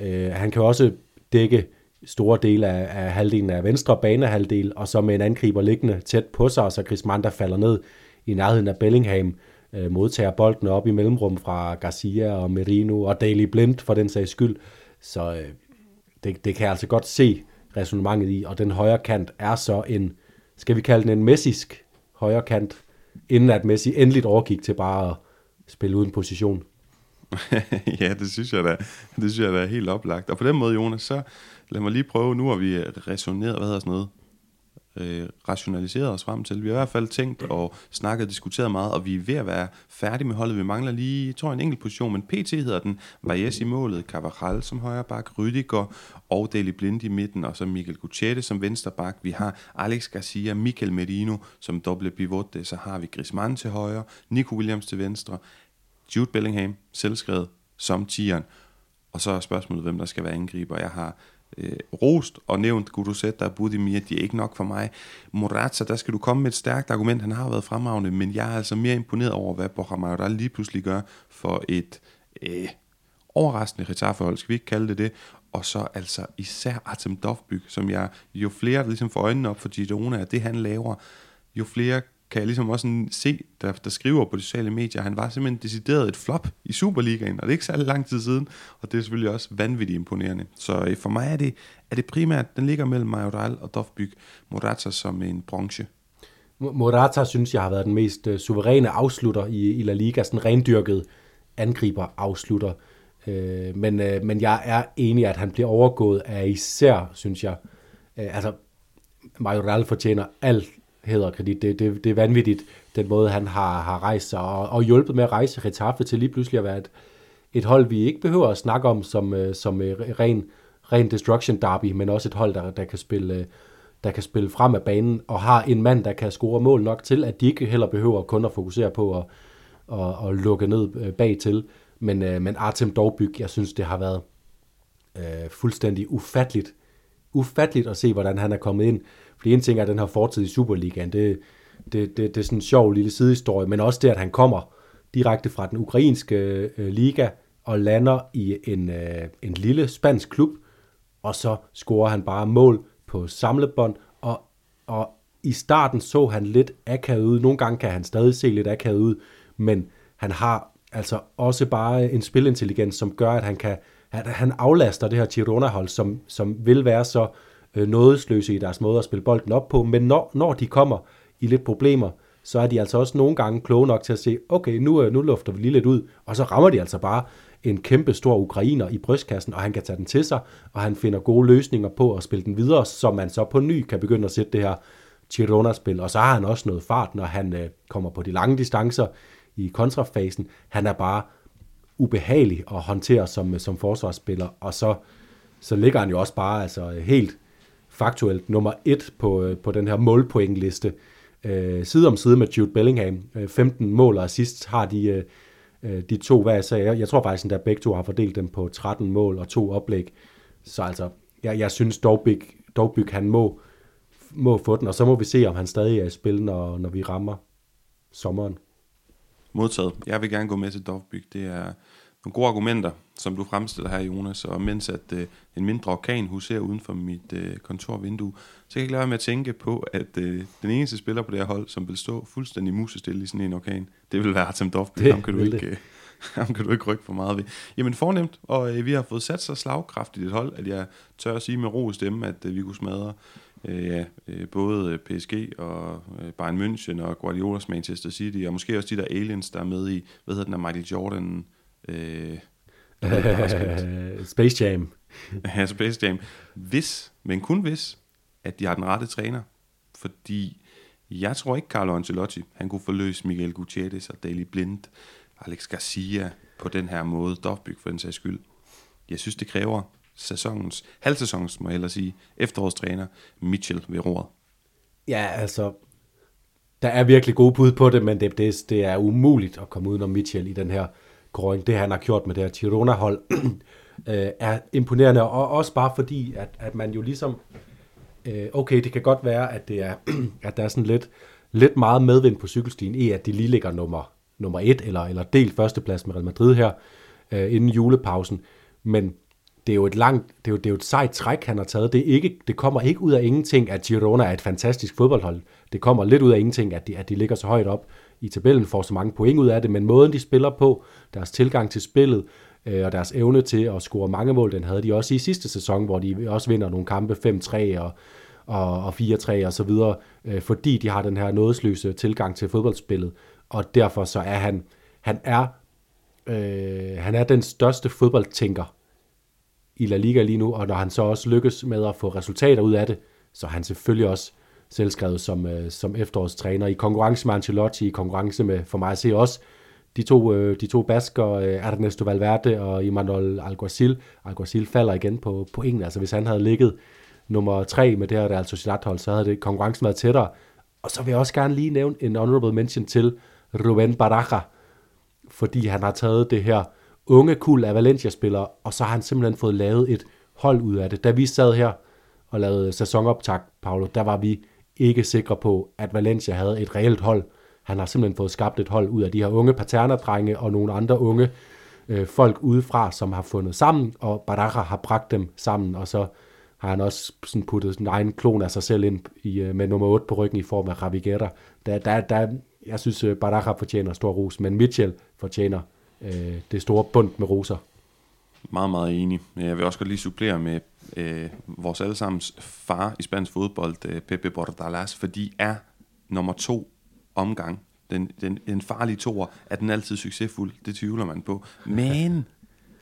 øh, han kan jo også dække store dele af, af halvdelen af venstre banehalvdel, og så med en angriber liggende tæt på sig, og så Chris Manda falder ned i nærheden af Bellingham, øh, modtager bolden op i mellemrum fra Garcia og Merino og Daley Blind for den sags skyld. Så øh, det, det kan jeg altså godt se resonemanget i, og den højre kant er så en, skal vi kalde den en messisk højre kant, inden at Messi endeligt overgik til bare at spille uden position. ja, det synes jeg da, det synes jeg da er helt oplagt. Og på den måde, Jonas, så lad mig lige prøve, nu har vi øh, resoneret, hvad hedder sådan noget, øh, rationaliseret os frem til. Vi har i hvert fald tænkt og snakket og diskuteret meget, og vi er ved at være færdige med holdet. Vi mangler lige, tror jeg, en enkelt position, men PT hedder den. Valles i målet, Cavaral som højre bak, Rydiger og Deli Blind i midten, og så Michael Gucciette som venstre bak. Vi har Alex Garcia, Michael Merino som doble pivot, så har vi Griezmann til højre, Nico Williams til venstre, Jude Bellingham, selvskrevet, som tieren. Og så er spørgsmålet, hvem der skal være angriber. Jeg har øh, rost og nævnt Gudusetta og Budimir, de er ikke nok for mig. Morata, der skal du komme med et stærkt argument, han har været fremragende, men jeg er altså mere imponeret over, hvad Borja Mayoral lige pludselig gør for et øh, overraskende retarforhold, skal vi ikke kalde det det, og så altså især Artem Dovbyk, som jeg, jo flere der ligesom får øjnene op for Girona, at det han laver, jo flere kan jeg ligesom også se, der, der skriver på de sociale medier, han var simpelthen decideret et flop i Superligaen, og det er ikke særlig lang tid siden, og det er selvfølgelig også vanvittigt imponerende. Så øh, for mig er det, er det primært, den ligger mellem Majoral og Dovbyk, Morata som en bronze. Morata synes jeg har været den mest øh, suveræne afslutter i, i La Liga, sådan rendyrket angriber afslutter. Øh, men, men jeg er enig, at han bliver overgået af især, synes jeg, altså Majoral fortjener alt kredit. Det, det, det er vanvittigt, den måde han har, har rejst sig og, og hjulpet med at rejse Retaffe til lige pludselig at være et, et hold, vi ikke behøver at snakke om som, øh, som øh, ren, ren destruction derby, men også et hold, der, der kan spille øh, der kan spille frem af banen, og har en mand, der kan score mål nok til, at de ikke heller behøver kun at fokusere på at, at, at lukke ned øh, bag til. Men, øh, men Artem Dovbyk, jeg synes, det har været øh, fuldstændig ufatteligt, ufatteligt at se, hvordan han er kommet ind. Fordi en ting er den her fortid i Superligaen, det, det, det, det er sådan en sjov lille sidehistorie, men også det, at han kommer direkte fra den ukrainske øh, liga og lander i en, øh, en lille spansk klub, og så scorer han bare mål på samlebånd, og, og i starten så han lidt akavet ud. Nogle gange kan han stadig se lidt akavet ud, men han har altså også bare en spilintelligens, som gør, at han kan at han aflaster det her Girona-hold, som, som vil være så øh, nådesløse i deres måde at spille bolden op på, men når, når de kommer i lidt problemer, så er de altså også nogle gange kloge nok til at se, okay, nu, øh, nu lufter vi lige lidt ud, og så rammer de altså bare en kæmpe stor ukrainer i brystkassen, og han kan tage den til sig, og han finder gode løsninger på at spille den videre, så man så på ny kan begynde at sætte det her Girona-spil, og så har han også noget fart, når han øh, kommer på de lange distancer i kontrafasen. Han er bare ubehagelig at håndtere som, som forsvarsspiller, og så, så ligger han jo også bare altså, helt faktuelt nummer et på, øh, på den her målpointliste. Øh, side om side med Jude Bellingham. Øh, 15 mål og assist har de, øh, øh de to hver sager. Jeg, jeg tror faktisk, at begge to har fordelt dem på 13 mål og to oplæg. Så altså, jeg, jeg synes Dovbyk, Dovbyk han må, må få den, og så må vi se, om han stadig er i spil, når, når vi rammer sommeren. Modtaget. Jeg vil gerne gå med til Dovbyg. Det er nogle gode argumenter, som du fremstiller her, Jonas, og mens at øh, en mindre orkan huserer uden for mit øh, kontorvindue, så kan jeg ikke lade være med at tænke på, at øh, den eneste spiller på det her hold, som vil stå fuldstændig musestille i sådan en orkan, det vil være Artem Dovby. Ham kan du ikke... Øh, ham kan du ikke rykke for meget ved. Jamen fornemt, og øh, vi har fået sat så slagkraftigt et hold, at jeg tør at sige med ro stemme, at øh, vi kunne smadre øh, ja, øh, både PSG og øh, Bayern München og Guardiolas Manchester City, og måske også de der aliens, der er med i, hvad hedder den der Michael Jordan Øh, Space Jam. ja, Space Jam. Hvis, men kun hvis, at de har den rette træner. Fordi jeg tror ikke, Carlo Ancelotti, han kunne forløse Miguel Gutierrez og Daily Blind, Alex Garcia på den her måde, Dovbyg for den sags skyld. Jeg synes, det kræver sæsonens, halvsæsonens, må jeg hellere sige, efterårstræner Mitchell ved roret. Ja, altså, der er virkelig gode bud på det, men det, det, det er umuligt at komme udenom Mitchell i den her Groen, det han har gjort med det her Girona-hold, øh, er imponerende, og også bare fordi, at, at man jo ligesom, øh, okay, det kan godt være, at, det er, at der er sådan lidt, lidt meget medvind på cykelstien i, at de lige ligger nummer, nummer et, eller, eller delt førsteplads med Real Madrid her, øh, inden julepausen, men det er jo et langt, det er jo, det er jo et sejt træk, han har taget. Det, er ikke, det kommer ikke ud af ingenting, at Girona er et fantastisk fodboldhold. Det kommer lidt ud af ingenting, at de, at de ligger så højt op i tabellen, får så mange point ud af det, men måden de spiller på, deres tilgang til spillet, øh, og deres evne til at score mange mål, den havde de også i sidste sæson, hvor de også vinder nogle kampe 5-3 og, og, og 4-3 og så videre, øh, fordi de har den her nådesløse tilgang til fodboldspillet, og derfor så er han, han er, øh, han er den største fodboldtænker i La Liga lige nu, og når han så også lykkes med at få resultater ud af det, så er han selvfølgelig også selvskrevet som, øh, som efterårstræner i konkurrence med Ancelotti, i konkurrence med, for mig at se også, de to, øh, de to basker, øh, Ernesto Valverde og Imanol Alguacil. Alguacil falder igen på, på ingen. Altså hvis han havde ligget nummer tre med det her Real Sociedad-hold, så havde det konkurrencen været tættere. Og så vil jeg også gerne lige nævne en honorable mention til Ruben Baraja, fordi han har taget det her unge kul af Valencia-spillere, og så har han simpelthen fået lavet et hold ud af det. Da vi sad her og lavede sæsonoptag, Paolo, der var vi ikke sikre på, at Valencia havde et reelt hold. Han har simpelthen fået skabt et hold ud af de her unge paternerdrenge og nogle andre unge øh, folk udefra, som har fundet sammen, og Baraja har bragt dem sammen, og så har han også sådan puttet sin egen klon af sig selv ind i, øh, med nummer 8 på ryggen i form af Ravigera. Der, der, der, jeg synes, øh, Baraja fortjener stor ros, men Mitchell fortjener øh, det store bund med roser. Meget, meget enig. Jeg vil også godt lige supplere med øh, vores allesammens far i spansk fodbold, øh, Pepe Bordalas, for de er nummer to omgang. Den, den, den farlige toer, er den altid succesfuld? Det tvivler man på. Men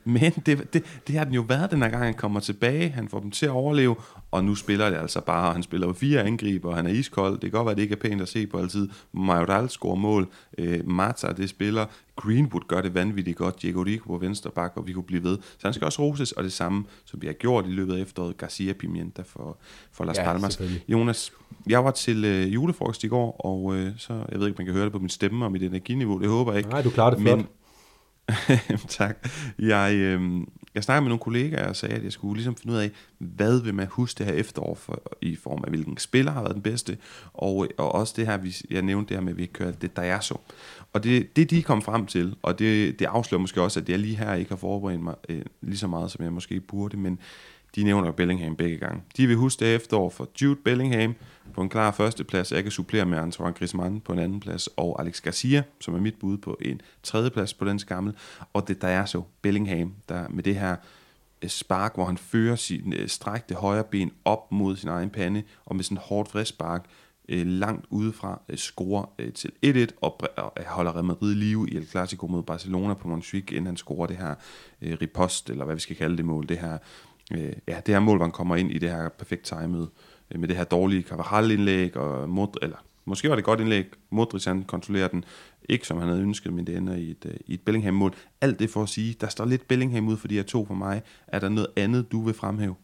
men det, det, det har den jo været, den her gang han kommer tilbage. Han får dem til at overleve, og nu spiller det altså bare. Han spiller jo fire angriber, han er iskold. Det kan godt være, at det ikke er pænt at se på altid. Majoral scorer mål. Øh, Mata, det spiller. Greenwood gør det vanvittigt godt. Diego Rico på venstre bak, og vi kunne blive ved. Så han skal også roses, og det samme, som vi har gjort i løbet af efteråret. Garcia Pimienta for, for Las ja, Palmas. Jonas, jeg var til øh, julefrokost i går, og øh, så, jeg ved ikke, man kan høre det på min stemme og mit energiniveau, det håber jeg ikke. Nej, du klarer det flot. Men, tak. Jeg, øh, jeg snakkede med nogle kollegaer og sagde, at jeg skulle ligesom finde ud af, hvad vil man huske det her efterår for, i form af, hvilken spiller har været den bedste, og, og også det her, vi, jeg nævnte det her med, at vi kører det Dayaso. Og det, det de kom frem til, og det, det afslører måske også, at jeg lige her ikke har forberedt mig øh, lige så meget, som jeg måske burde, men de nævner Bellingham begge gange. De vil huske det efterår for Jude Bellingham på en klar førsteplads. Jeg kan supplere med Antoine Griezmann på en anden plads, og Alex Garcia, som er mit bud på en tredjeplads på den skammel. Og det der er så Bellingham, der med det her øh, spark, hvor han fører sin øh, strækte højre ben op mod sin egen pande, og med sådan hårdt frisk spark, øh, langt udefra øh, scorer øh, til 1-1 og, og øh, holder Real Madrid live i El Clasico mod Barcelona på Montjuic, inden han scorer det her øh, ripost, eller hvad vi skal kalde det mål, det her øh, ja, det her mål, hvor han kommer ind i det her perfekt timet, øh, med det her dårlige Carvajal-indlæg, og Mod, eller måske var det godt indlæg, Modric han kontrollerer den, ikke som han havde ønsket, men det ender i et, øh, i et Bellingham-mål. Alt det for at sige, der står lidt Bellingham ud for de her to for mig. Er der noget andet, du vil fremhæve?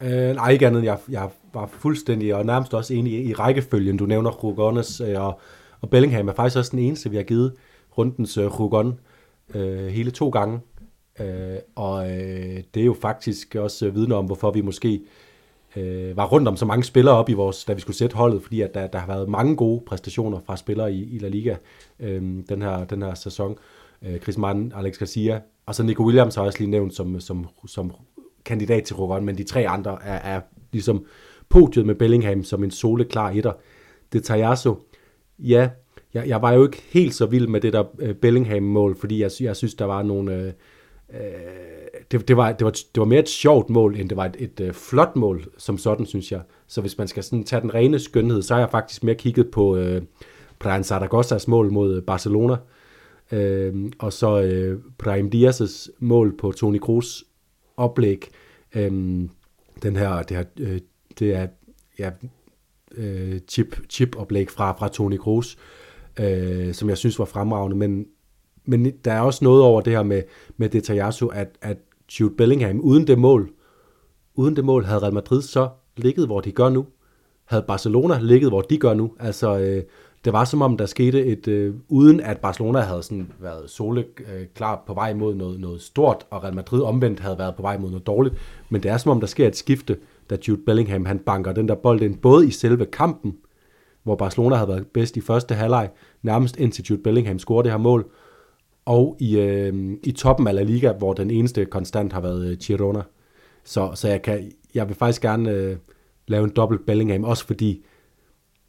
Øh, nej, ikke andet. Jeg, jeg var fuldstændig og nærmest også enig i, i rækkefølgen. Du nævner Rugones øh, og, og Bellingham er faktisk også den eneste, vi har givet rundens øh, Rugon øh, hele to gange. Øh, og øh, det er jo faktisk også øh, vidne om, hvorfor vi måske øh, var rundt om så mange spillere op i vores, da vi skulle sætte holdet, fordi at der, der har været mange gode præstationer fra spillere i, i La Liga øh, den, her, den her sæson. Øh, Chris Mann, Alex Garcia, og så Nico Williams har også lige nævnt som, som, som kandidat til Rogon, men de tre andre er, er ligesom podiet med Bellingham som en soleklar etter. Det Tajasso, ja, jeg, jeg var jo ikke helt så vild med det der øh, Bellingham-mål, fordi jeg, jeg synes, der var nogle... Øh, Øh, det, det, var, det, var, det var mere et sjovt mål, end det var et, et, øh, flot mål, som sådan, synes jeg. Så hvis man skal sådan tage den rene skønhed, så har jeg faktisk mere kigget på øh, Brian Zaragozas mål mod øh, Barcelona, øh, og så øh, Brahim Diaz' mål på Toni Kroos oplæg. Øh, den her, det, her, øh, det er ja, øh, chip, chip oplæg fra, fra Toni Kroos, øh, som jeg synes var fremragende, men men der er også noget over det her med, med Detajasu, at, at Jude Bellingham, uden det mål, uden det mål, havde Real Madrid så ligget, hvor de gør nu. Havde Barcelona ligget, hvor de gør nu. Altså, øh, det var som om, der skete et, øh, uden at Barcelona havde sådan været sole øh, klar på vej mod noget, noget stort, og Real Madrid omvendt havde været på vej mod noget dårligt. Men det er som om, der sker et skifte, da Jude Bellingham han banker den der bold ind, både i selve kampen, hvor Barcelona havde været bedst i første halvleg, nærmest indtil Jude Bellingham scorede det her mål, og i, øh, i toppen af La Liga, hvor den eneste konstant har været øh, Girona. Så, så jeg, kan, jeg vil faktisk gerne øh, lave en dobbelt Bellingham, også fordi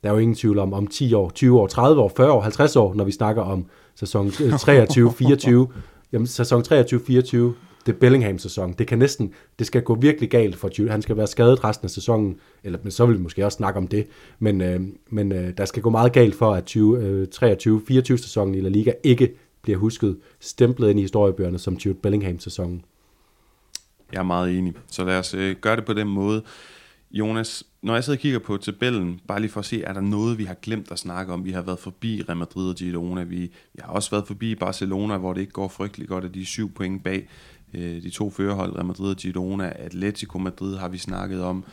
der er jo ingen tvivl om, om 10 år, 20 år, 30 år, 40 år, 50 år, når vi snakker om sæson 23-24. Øh, Jamen, sæson 23-24, det er Bellingham-sæson. Det kan næsten, det skal gå virkelig galt for. Han skal være skadet resten af sæsonen, eller men så vil vi måske også snakke om det. Men, øh, men øh, der skal gå meget galt for, at 23-24 øh, sæsonen i La Liga ikke bliver husket, stemplet ind i historiebøgerne som Jude Bellingham-sæsonen. Jeg er meget enig. Så lad os øh, gøre det på den måde. Jonas, når jeg sidder og kigger på tabellen, bare lige for at se, er der noget, vi har glemt at snakke om? Vi har været forbi Real Madrid og Girona. Vi, vi har også været forbi Barcelona, hvor det ikke går frygteligt godt, at de er syv point bag øh, de to førerhold, Real Madrid og Girona. Atletico Madrid har vi snakket om.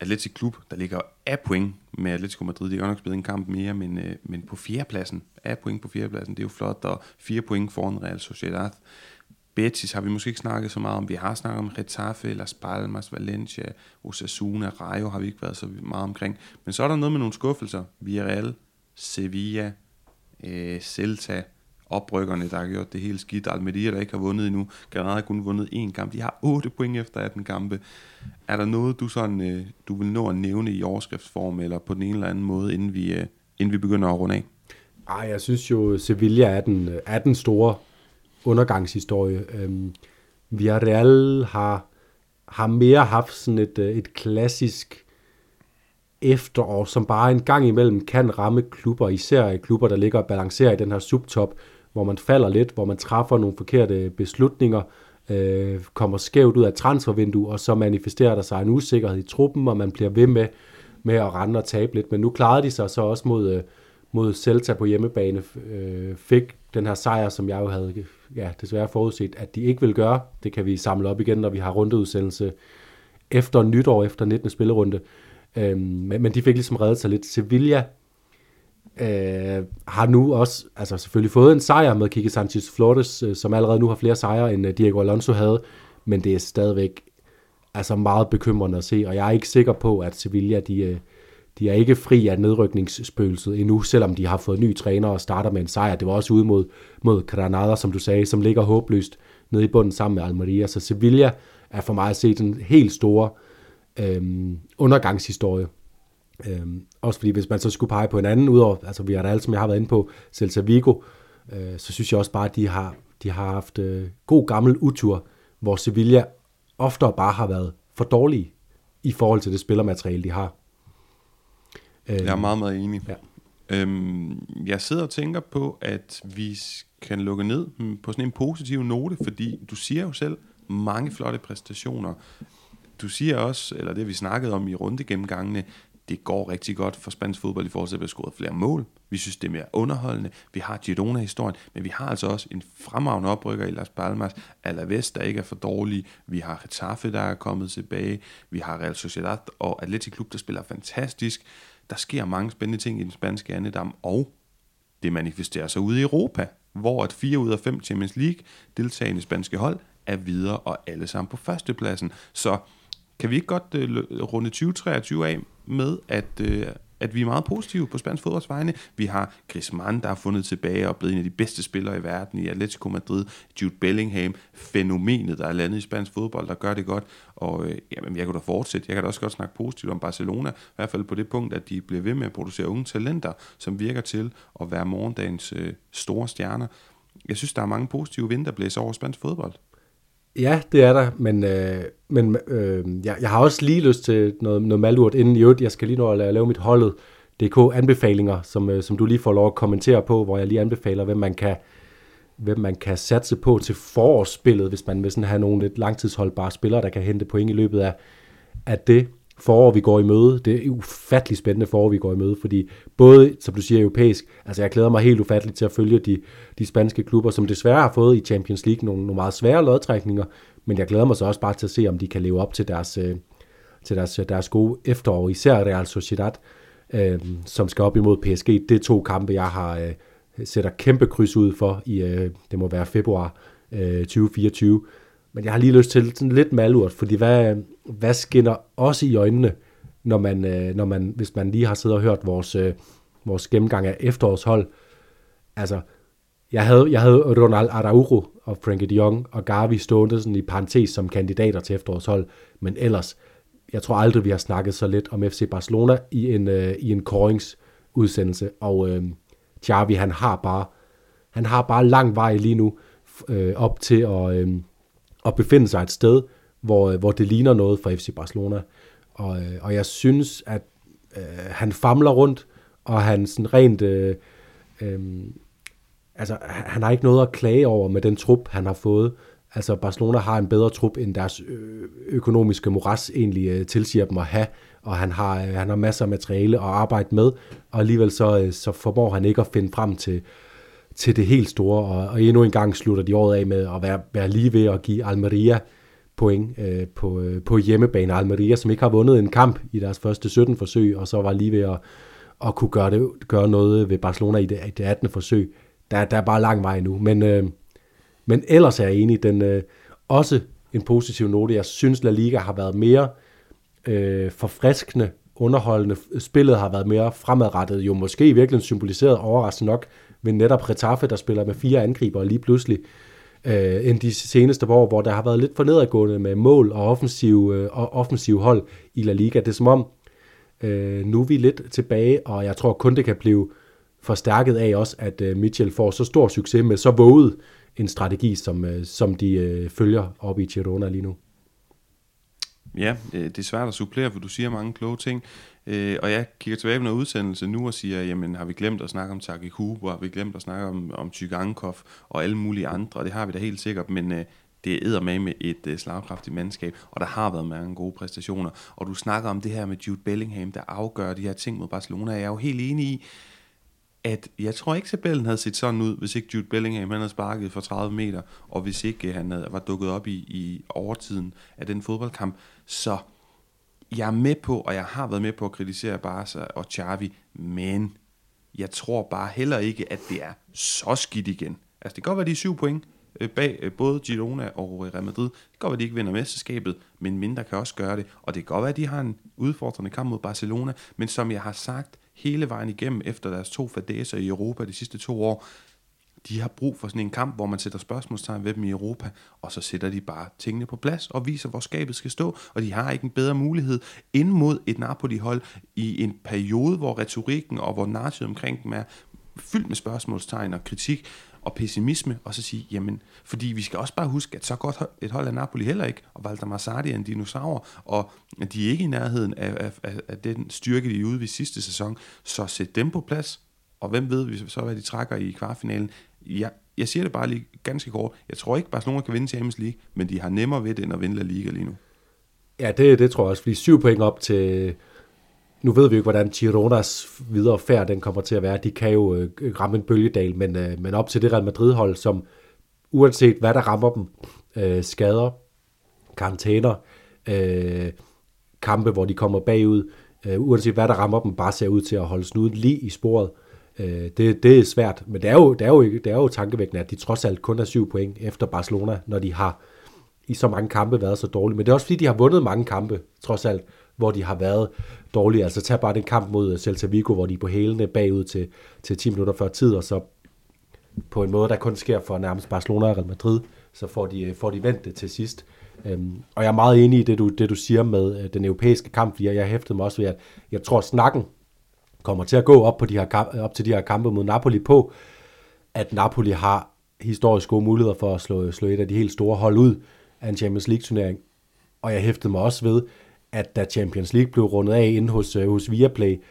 Atletic Klub, der ligger af point med Atletico Madrid. De har nok spillet en kamp mere, men, øh, men på fjerdepladsen, af point på fjerdepladsen, det er jo flot, og fire point foran Real Sociedad. Betis har vi måske ikke snakket så meget om. Vi har snakket om Retafe, Las Palmas, Valencia, Osasuna, Rayo har vi ikke været så meget omkring. Men så er der noget med nogle skuffelser. Villarreal, Sevilla, øh, Celta, oprykkerne, der har gjort det hele skidt. Almeria, der ikke har vundet endnu. Granada har kun vundet én kamp. De har 8 point efter 18 kampe. Er der noget, du, sådan, øh, du vil nå at nævne i overskriftsform, eller på den ene eller anden måde, inden vi, øh, inden vi begynder at runde af? Ej, jeg synes jo, Sevilla er den, er den store undergangshistorie. Øhm, Villarreal har, har mere haft sådan et, øh, et klassisk efterår, som bare en gang imellem kan ramme klubber, især klubber, der ligger og balancerer i den her subtop, hvor man falder lidt, hvor man træffer nogle forkerte beslutninger, øh, kommer skævt ud af transfervinduet, og så manifesterer der sig en usikkerhed i truppen, og man bliver ved med, med at rende og tabe lidt. Men nu klarede de sig så også mod, øh, mod Celta på hjemmebane, øh, fik den her sejr, som jeg jo havde ja, desværre forudset, at de ikke vil gøre. Det kan vi samle op igen, når vi har rundeudsendelse efter nytår, efter 19. spillerunde. Øhm, men, men de fik ligesom reddet sig lidt. Sevilla øh, har nu også altså selvfølgelig fået en sejr med Kike Sanchez Flores, øh, som allerede nu har flere sejre, end øh, Diego Alonso havde, men det er stadigvæk altså meget bekymrende at se, og jeg er ikke sikker på, at Sevilla de, øh, de er ikke fri af nedrykningsspøgelset endnu, selvom de har fået ny træner og starter med en sejr. Det var også ude mod, mod Granada, som du sagde, som ligger håbløst nede i bunden sammen med Almeria. Så Sevilla er for mig at se den helt store øhm, undergangshistorie. Øhm, også fordi hvis man så skulle pege på en anden, udover, altså vi har da alt, som jeg har været inde på, Celta Vigo, øh, så synes jeg også bare, at de har, de har haft øh, god gammel utur, hvor Sevilla ofte bare har været for dårlige i forhold til det spillermateriale, de har. Jeg er meget, meget enig. Ja. Øhm, jeg sidder og tænker på, at vi kan lukke ned på sådan en positiv note, fordi du siger jo selv mange flotte præstationer. Du siger også, eller det vi snakket om i rundegennemgangene, det går rigtig godt for spansk fodbold i forhold til at vi har scoret flere mål. Vi synes, det er mere underholdende. Vi har Girona-historien, men vi har altså også en fremragende oprykker i Las Palmas. Alaves, der ikke er for dårlig. Vi har Getafe, der er kommet tilbage. Vi har Real Sociedad og Athletic Klub, der spiller fantastisk. Der sker mange spændende ting i den spanske andedam, og det manifesterer sig ude i Europa, hvor at fire ud af fem Champions League deltagende spanske hold er videre og alle sammen på førstepladsen. Så kan vi ikke godt øh, runde 2023 af med, at, øh, at vi er meget positive på spansk fodbolds vegne. Vi har Griezmann, der har fundet tilbage og blevet en af de bedste spillere i verden i Atletico Madrid. Jude Bellingham, fænomenet, der er landet i spansk fodbold, der gør det godt. Og øh, jamen, jeg kan da fortsætte. Jeg kan da også godt snakke positivt om Barcelona, i hvert fald på det punkt, at de bliver ved med at producere unge talenter, som virker til at være morgendagens øh, store stjerner. Jeg synes, der er mange positive vind, der blæser over spansk fodbold. Ja, det er der, men, øh, men øh, jeg, jeg har også lige lyst til noget, noget malurt inden i øvrigt. Jeg skal lige nå at lave mit holdet DK anbefalinger, som, øh, som du lige får lov at kommentere på, hvor jeg lige anbefaler, hvem man kan, hvem man kan satse på til forårsspillet, hvis man vil sådan have nogle lidt langtidsholdbare spillere, der kan hente point i løbet af, af det forår, vi går i møde. Det er ufattelig spændende forår, vi går i møde, fordi både, som du siger, europæisk, altså jeg glæder mig helt ufatteligt til at følge de, de spanske klubber, som desværre har fået i Champions League nogle, nogle meget svære lodtrækninger, men jeg glæder mig så også bare til at se, om de kan leve op til deres, øh, til deres, deres gode efterår, især Real Sociedad, øh, som skal op imod PSG. Det er to kampe, jeg har øh, sætter kæmpe kryds ud for i, øh, det må være februar øh, 2024. Men jeg har lige lyst til sådan lidt malurt, fordi hvad, hvad skinner også i øjnene, når man, øh, når man, hvis man lige har siddet og hørt vores, øh, vores gennemgang af efterårshold. Altså, jeg havde, jeg havde Ronald Araujo og Frankie de Jong og Gavi stående sådan i parentes som kandidater til efterårshold, men ellers, jeg tror aldrig, vi har snakket så lidt om FC Barcelona i en, øh, i en koringsudsendelse, og øh, Xavi, han har bare, han har bare lang vej lige nu øh, op til at, øh, at befinde sig et sted, hvor, øh, hvor det ligner noget for FC Barcelona. Og, øh, og jeg synes, at øh, han famler rundt, og han sådan rent... Øh, øh, altså, han har ikke noget at klage over med den trup, han har fået. Altså Barcelona har en bedre trup, end deres øh, økonomiske moras egentlig tilsiger dem at have, og han har, han har masser af materiale at arbejde med, og alligevel så, så formår han ikke at finde frem til, til det helt store, og, og endnu en gang slutter de året af med at være, være lige ved at give Almeria point øh, på, øh, på hjemmebane. Almeria, som ikke har vundet en kamp i deres første 17 forsøg, og så var lige ved at, at kunne gøre, det, gøre noget ved Barcelona i det, i det 18. forsøg. Der, der er bare lang vej nu, men, øh, men ellers er jeg enig, den øh, også en positiv note. Jeg synes, La Liga har været mere øh, forfriskende, underholdende. Spillet har været mere fremadrettet, jo måske i virkeligheden symboliseret overraskende nok men netop Retaffe, der spiller med fire angriber lige pludselig øh, end de seneste år, hvor der har været lidt for nedadgående med mål og offensiv, øh, og offensiv hold i La Liga. Det er som om, øh, nu er vi lidt tilbage, og jeg tror kun det kan blive forstærket af også, at øh, Mitchell får så stor succes med så våget en strategi, som, øh, som de øh, følger op i Girona lige nu. Ja, øh, det er svært at supplere, for du siger mange kloge ting. Øh, og jeg kigger tilbage på noget udsendelse nu og siger, jamen har vi glemt at snakke om Taki Huber, har vi glemt at snakke om, om Tygankov og alle mulige andre, og det har vi da helt sikkert, men øh, det er med med et øh, slagkraftigt mandskab, og der har været mange gode præstationer. Og du snakker om det her med Jude Bellingham, der afgør de her ting mod Barcelona. Jeg er jo helt enig i, at jeg tror ikke, tabellen havde set sådan ud, hvis ikke Jude Bellingham han havde sparket for 30 meter, og hvis ikke øh, han havde, var dukket op i, i overtiden af den fodboldkamp. Så jeg er med på, og jeg har været med på at kritisere Barca og Xavi, men jeg tror bare heller ikke, at det er så skidt igen. Altså det kan godt være, de er syv point øh, bag øh, både Girona og Real Madrid. Det kan godt være, de ikke vinder mesterskabet, men mindre kan også gøre det. Og det kan godt være, at de har en udfordrende kamp mod Barcelona, men som jeg har sagt hele vejen igennem efter deres to fadæser i Europa de sidste to år, de har brug for sådan en kamp, hvor man sætter spørgsmålstegn ved dem i Europa, og så sætter de bare tingene på plads og viser, hvor skabet skal stå, og de har ikke en bedre mulighed ind mod et Napoli-hold i en periode, hvor retorikken og hvor narrativet omkring dem er fyldt med spørgsmålstegn og kritik og pessimisme, og så sige, jamen, fordi vi skal også bare huske, at så godt et hold er Napoli heller ikke, og Walter Marsardi er en dinosaur, og de er ikke i nærheden af, af, af den styrke, de udviste sidste sæson, så sæt dem på plads, og hvem ved så, hvad de trækker i kvartfinalen jeg, jeg siger det bare lige ganske kort. Jeg tror ikke, Barcelona kan vinde Champions League, men de har nemmere ved det, end at vinde La Liga lige nu. Ja, det, det tror jeg også, fordi syv point op til... Nu ved vi jo ikke, hvordan Gironas videre færd den kommer til at være. De kan jo øh, ramme en bølgedal, men, øh, men op til det Real Madrid-hold, som uanset hvad der rammer dem, øh, skader, karantæner, øh, kampe, hvor de kommer bagud, øh, uanset hvad der rammer dem, bare ser ud til at holde snuden lige i sporet. Øh, Øh, det, det er svært, men det er, jo, det, er jo, det er jo tankevækkende, at de trods alt kun er syv point efter Barcelona, når de har i så mange kampe været så dårlige. Men det er også fordi, de har vundet mange kampe, trods alt, hvor de har været dårlige. Altså tag bare den kamp mod øh, Celta Vigo, hvor de er på hælene bagud til, til 10 minutter før tid, og så på en måde, der kun sker for nærmest Barcelona og Real Madrid, så får de, øh, får de vendt det til sidst. Øhm, og jeg er meget enig i det, du, det, du siger med øh, den europæiske kamp, fordi jeg, jeg hæftede mig også ved, at jeg tror, snakken kommer til at gå op, på de her, op til de her kampe mod Napoli på, at Napoli har historisk gode muligheder for at slå, slå et af de helt store hold ud af en Champions League-turnering. Og jeg hæftede mig også ved, at da Champions League blev rundet af inde hos, øh, hos Viaplay,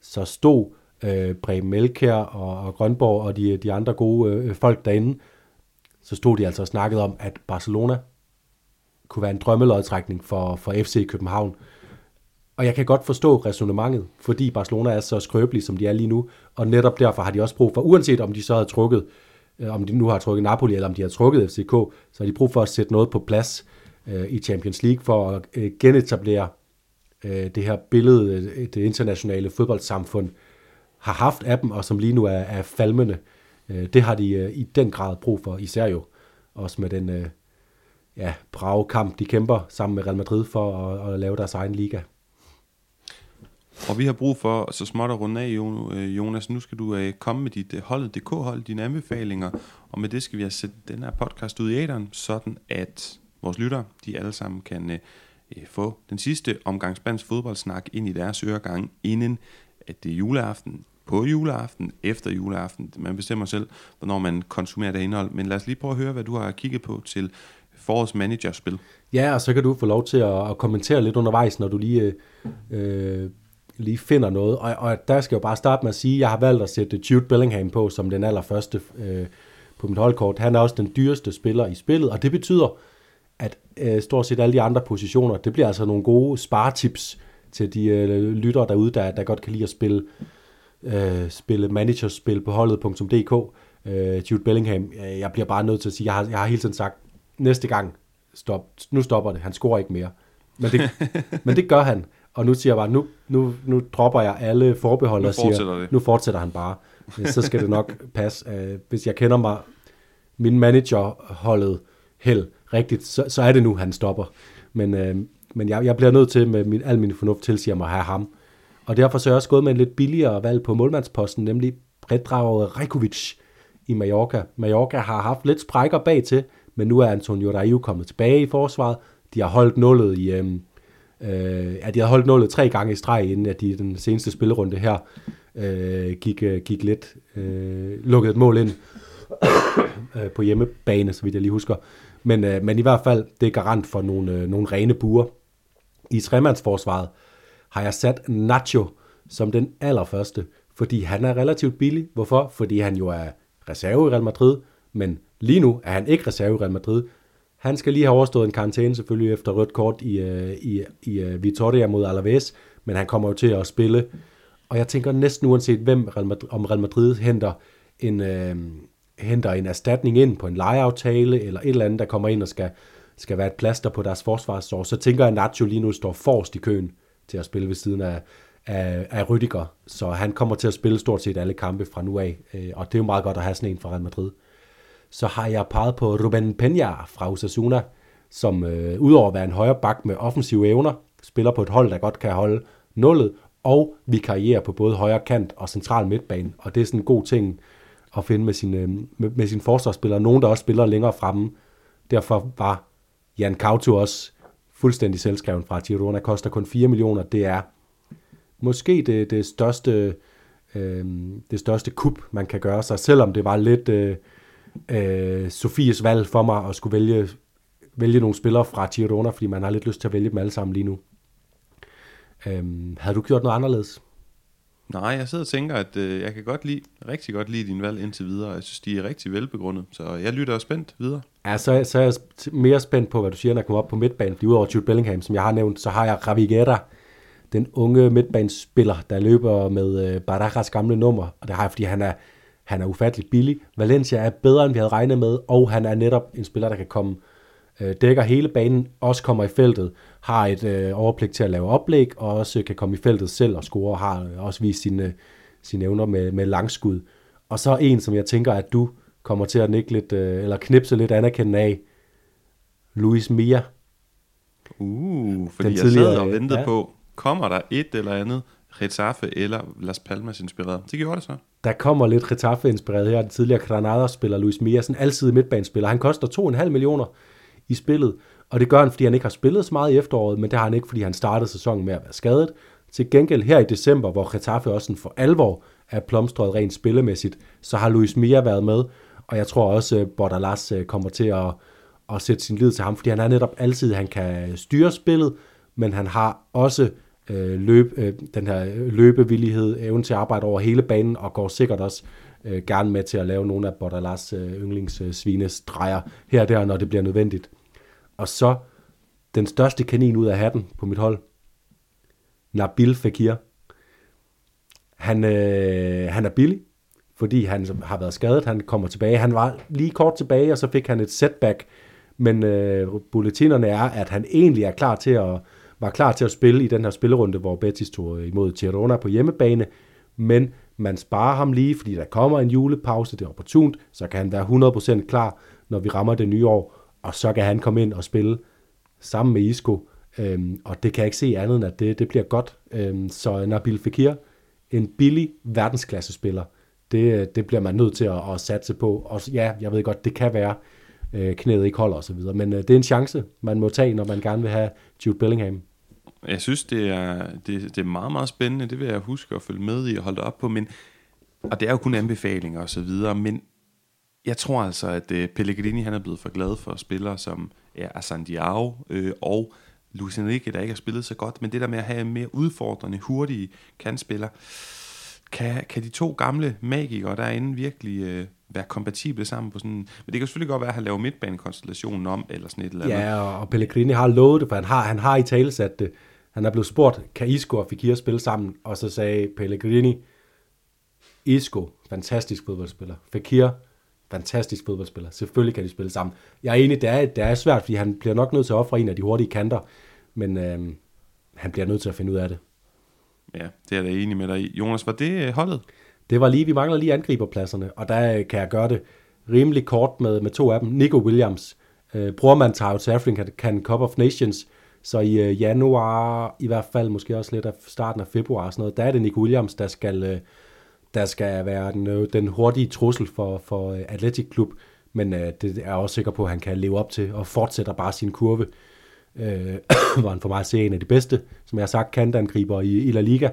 så stod øh, Preben Melkær og, og Grønborg og de, de andre gode øh, folk derinde, så stod de altså og snakkede om, at Barcelona kunne være en drømmelodtrækning for, for FC København. Og jeg kan godt forstå resonemanget, fordi Barcelona er så skrøbelige, som de er lige nu, og netop derfor har de også brug for, uanset om de så har trukket, øh, om de nu har trukket Napoli, eller om de har trukket FCK, så har de brug for at sætte noget på plads øh, i Champions League, for at øh, genetablere øh, det her billede, øh, det internationale fodboldsamfund har haft af dem, og som lige nu er, er falmende. Øh, det har de øh, i den grad brug for, især jo også med den øh, ja, brave kamp, de kæmper sammen med Real Madrid for at, at lave deres egen liga. Og vi har brug for så småt at runde af, øh, Jonas. Nu skal du øh, komme med dit øh, holdet DK-hold, dine anbefalinger, og med det skal vi have sætte den her podcast ud i æderen, sådan at vores lyttere, de alle sammen kan øh, få den sidste omgang spansk fodboldsnak ind i deres øregang, inden at det er juleaften, på juleaften, efter juleaften. Man bestemmer selv, hvornår man konsumerer det indhold. Men lad os lige prøve at høre, hvad du har kigget på til forårs managerspil. Ja, og så kan du få lov til at, at kommentere lidt undervejs, når du lige øh, lige finder noget. Og, og der skal jeg jo bare starte med at sige, at jeg har valgt at sætte Jude Bellingham på som den allerførste øh, på mit holdkort. Han er også den dyreste spiller i spillet, og det betyder, at øh, stort set alle de andre positioner, det bliver altså nogle gode sparetips til de øh, lyttere derude, der, der godt kan lide at spille, øh, spille managerspil på holdet.dk. Øh, Jude Bellingham, øh, jeg bliver bare nødt til at sige, jeg har, jeg har hele tiden sagt, næste gang, stop, nu stopper det, han scorer ikke mere. Men det, men det gør han, og nu siger jeg bare, nu, nu, nu dropper jeg alle forbehold og siger, det. nu fortsætter han bare. Så skal det nok passe. Øh, hvis jeg kender mig, min managerholdet held rigtigt, så, så er det nu, han stopper. Men, øh, men jeg, jeg bliver nødt til, med min, al min fornuft tilsiger mig at have ham. Og derfor så er jeg også gået med en lidt billigere valg på målmandsposten, nemlig Predrag Rekovic i Mallorca. Mallorca har haft lidt sprækker bag til, men nu er Antonio Raiu kommet tilbage i forsvaret. De har holdt nullet i... Øh, øh, at de har holdt nullet tre gange i streg, inden at de i den seneste spillerunde her øh, gik, øh, gik lidt, øh, lukkede et mål ind øh, på hjemmebane, så vidt jeg lige husker. Men, øh, men i hvert fald, det er garant for nogle, øh, nogle rene buer. I tremandsforsvaret har jeg sat Nacho som den allerførste, fordi han er relativt billig. Hvorfor? Fordi han jo er reserve i Real Madrid, men lige nu er han ikke reserve i Real Madrid. Han skal lige have overstået en karantæne selvfølgelig efter rødt kort i, øh, i, i, i Vitoria mod Alaves, men han kommer jo til at spille. Og jeg tænker næsten uanset hvem Real Madrid, om Real Madrid henter en, øh, henter en erstatning ind på en lejeaftale, eller et eller andet, der kommer ind og skal, skal være et plaster på deres forsvarsår, så tænker jeg, at Nacho lige nu står forrest i køen til at spille ved siden af, af, af Rüdiger. Så han kommer til at spille stort set alle kampe fra nu af, øh, og det er jo meget godt at have sådan en fra Real Madrid. Så har jeg peget på Ruben Peña fra Osasuna, som øh, udover at være en højre bak med offensive evner, spiller på et hold, der godt kan holde nullet, og vi karrierer på både højre kant og central midtbane, og det er sådan en god ting at finde med sine, øh, med, med sine forsvarsspillere. Nogen, der også spiller længere fremme. Derfor var Jan Kautu også fuldstændig selvskreven fra Girona. Koster kun 4 millioner. Det er måske det, det største øh, det største kup, man kan gøre sig, selvom det var lidt øh, øh, Sofies valg for mig at skulle vælge, vælge nogle spillere fra Girona, fordi man har lidt lyst til at vælge dem alle sammen lige nu. Øh, havde du gjort noget anderledes? Nej, jeg sidder og tænker, at øh, jeg kan godt lide, rigtig godt lide din valg indtil videre. Jeg synes, de er rigtig velbegrundet, så jeg lytter spændt videre. Ja, så, så er jeg mere spændt på, hvad du siger, når jeg kommer op på midtbanen. Fordi udover Jude Bellingham, som jeg har nævnt, så har jeg Ravigera, den unge midtbanespiller, der løber med øh, Barajas gamle nummer. Og det har jeg, fordi han er, han er ufattelig billig. Valencia er bedre, end vi havde regnet med, og han er netop en spiller, der kan komme øh, dækker hele banen, også kommer i feltet, har et øh, overblik til at lave oplæg, og også kan komme i feltet selv og score, og har også vist sine, sine evner med, med langskud. Og så en, som jeg tænker, at du kommer til at nikke lidt, øh, eller knipse lidt anerkendende af, Luis Mia. Uh, fordi Den jeg sad og ventede ja. på, kommer der et eller andet Getafe eller Las Palmas inspireret? Det gjorde det så. Der kommer lidt Getafe inspireret her. Den tidligere Granada-spiller Luis Mia, sådan altid midtbanespiller. Han koster 2,5 millioner i spillet, og det gør han, fordi han ikke har spillet så meget i efteråret, men det har han ikke, fordi han startede sæsonen med at være skadet. Til gengæld her i december, hvor Getafe også for alvor er plomstret rent spillemæssigt, så har Luis Mia været med, og jeg tror også, at Bordalas øh, kommer til at, at sætte sin lid til ham, fordi han er netop altid, han kan styre spillet, men han har også øh, løb, øh, den her løbevillighed, evnen til at arbejde over hele banen, og går sikkert også øh, gerne med til at lave nogle af Bordalas øh, yndlingssvinestreger øh, her og der, når det bliver nødvendigt. Og så den største kanin ud af hatten på mit hold, Nabil Fekir. Han, øh, han er billig, fordi han har været skadet. Han kommer tilbage. Han var lige kort tilbage, og så fik han et setback. Men øh, bulletinerne er, at han egentlig er klar til at, var klar til at spille i den her spillerunde, hvor Betis tog øh, imod Girona på hjemmebane. Men man sparer ham lige, fordi der kommer en julepause, det er opportunt, så kan han være 100% klar, når vi rammer det nye år, og så kan han komme ind og spille sammen med Isco, øhm, og det kan jeg ikke se andet end, at det, det bliver godt. Øhm, så Nabil Fekir, en billig verdensklassespiller, det, øh, det bliver man nødt til at, at satse på. Og ja, jeg ved godt, det kan være, øh, knæet ikke holder osv., men øh, det er en chance, man må tage, når man gerne vil have Jude Bellingham. Jeg synes, det er, det, det er meget, meget spændende. Det vil jeg huske at følge med i og holde op på. Men, og det er jo kun anbefalinger og så videre, men jeg tror altså, at øh, Pellegrini han er blevet for glad for spillere som ja, Asan Diao øh, og Luis Enrique, der ikke har spillet så godt. Men det der med at have mere udfordrende, hurtige kantspillere, kan, kan de to gamle magikere derinde virkelig, øh, være kompatible sammen på sådan... Men det kan selvfølgelig godt være, at han laver midtbanekonstellationen om, eller sådan et eller andet. Ja, og Pellegrini har lovet det, for han har, han har i tale sat det. Han er blevet spurgt, kan Isco og Fekir spille sammen? Og så sagde Pellegrini, Isco, fantastisk fodboldspiller. Fekir, fantastisk fodboldspiller. Selvfølgelig kan de spille sammen. Jeg er enig, det er, det er svært, fordi han bliver nok nødt til at ofre en af de hurtige kanter, men øh, han bliver nødt til at finde ud af det. Ja, det er jeg da enig med dig i. Jonas, var det øh, holdet? Det var lige, vi mangler lige angriberpladserne, og der øh, kan jeg gøre det rimelig kort med, med to af dem. Nico Williams, øh, brormand tager til African kan Cup of Nations, så i øh, januar, i hvert fald måske også lidt af starten af februar, sådan noget, der er det Nico Williams, der skal, øh, der skal være den, øh, den hurtige trussel for, for øh, Athletic Club, men øh, det er jeg også sikker på, at han kan leve op til, og fortsætter bare sin kurve, øh, hvor han for mig ser en af de bedste, som jeg har sagt, kantangriber i, i La Liga.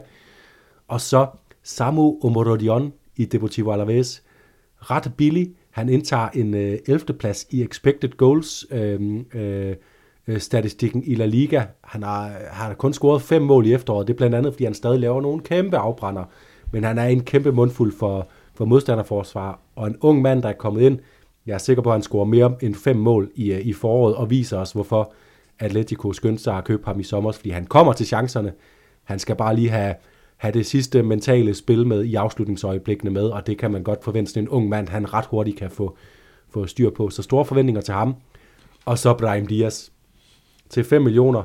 Og så Samu Omorodion i Deportivo Alaves. Ret billig. Han indtager en øh, 11. plads i expected goals øhm, øh, øh, statistikken i La Liga. Han har, han har kun scoret fem mål i efteråret. Det er blandt andet, fordi han stadig laver nogle kæmpe afbrænder. Men han er en kæmpe mundfuld for, for modstanderforsvar. Og en ung mand, der er kommet ind. Jeg er sikker på, at han scorer mere end fem mål i, øh, i foråret, og viser os, hvorfor Atletico skyndte sig at købe ham i sommer, fordi han kommer til chancerne. Han skal bare lige have, have det sidste mentale spil med i afslutningsøjeblikkene med, og det kan man godt forvente, en ung mand, han ret hurtigt kan få, få styr på. Så store forventninger til ham. Og så Brahim Diaz til 5 millioner.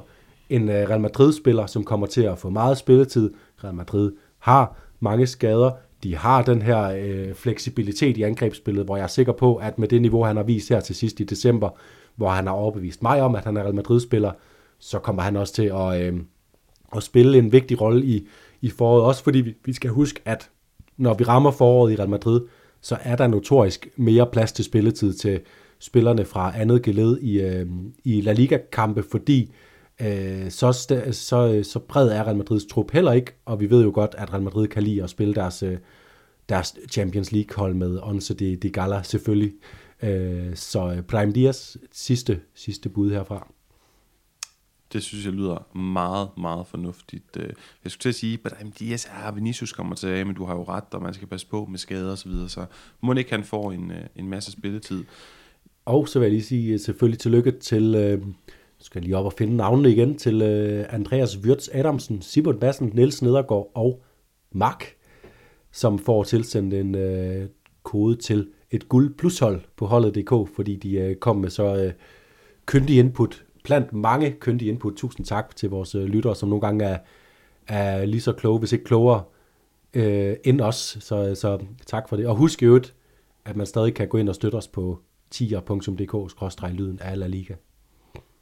En øh, Real Madrid-spiller, som kommer til at få meget spilletid. Real Madrid har mange skader. De har den her øh, fleksibilitet i angrebsspillet, hvor jeg er sikker på, at med det niveau, han har vist her til sidst i december, hvor han har overbevist mig om, at han er Real Madrid-spiller, så kommer han også til at, øh, at spille en vigtig rolle i, i foråret. Også fordi vi, vi skal huske, at når vi rammer foråret i Real Madrid, så er der notorisk mere plads til spilletid til spillerne fra andet geled i, øh, i La Liga-kampe, fordi øh, så, så, øh, så bred er Real Madrids trup heller ikke, og vi ved jo godt, at Real Madrid kan lide at spille deres, øh, deres Champions League-hold med Once de, de Gala selvfølgelig. Øh, så øh, Prime Dias sidste, sidste bud herfra. Det synes jeg lyder meget, meget fornuftigt. Øh, jeg skulle til at sige, at yes, ja, Vinicius kommer tilbage, men du har jo ret, og man skal passe på med skader og så videre, så må ikke han får en, øh, en masse spilletid. Og så vil jeg lige sige øh, selvfølgelig tillykke til, øh, skal jeg lige op og finde navnene igen, til øh, Andreas Wirtz Adamsen, Simon Bassen, Niels Nedergaard og Mark, som får tilsendt en øh, kode til et guld plushold på holdet.dk, fordi de øh, kom med så øh, kyndig input, blandt mange køndige input. Tusind tak til vores øh, lyttere, som nogle gange er, er lige så kloge, hvis ikke klogere øh, end os. Så, så tak for det. Og husk jo, at man stadig kan gå ind og støtte os på tier.dk-lyden af La Liga.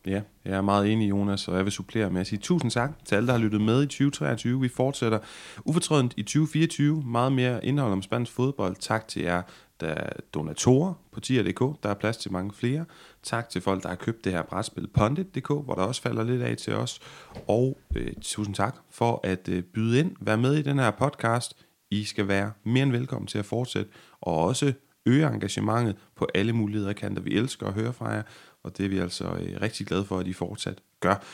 Ja, jeg er meget enig, Jonas, og jeg vil supplere med at sige tusind tak til alle, der har lyttet med i 2023. Vi fortsætter ufortrødent i 2024. Meget mere indhold om spansk fodbold. Tak til jer, der er øh, donatorer på tier.dk. Der er plads til mange flere. Tak til folk, der har købt det her brætspil Pondit.dk, hvor der også falder lidt af til os. Og øh, tusind tak for at øh, byde ind, være med i den her podcast. I skal være mere end velkommen til at fortsætte, og også øge engagementet på alle muligheder kanter. Vi elsker at høre fra jer, og det er vi altså øh, rigtig glade for, at I fortsat gør.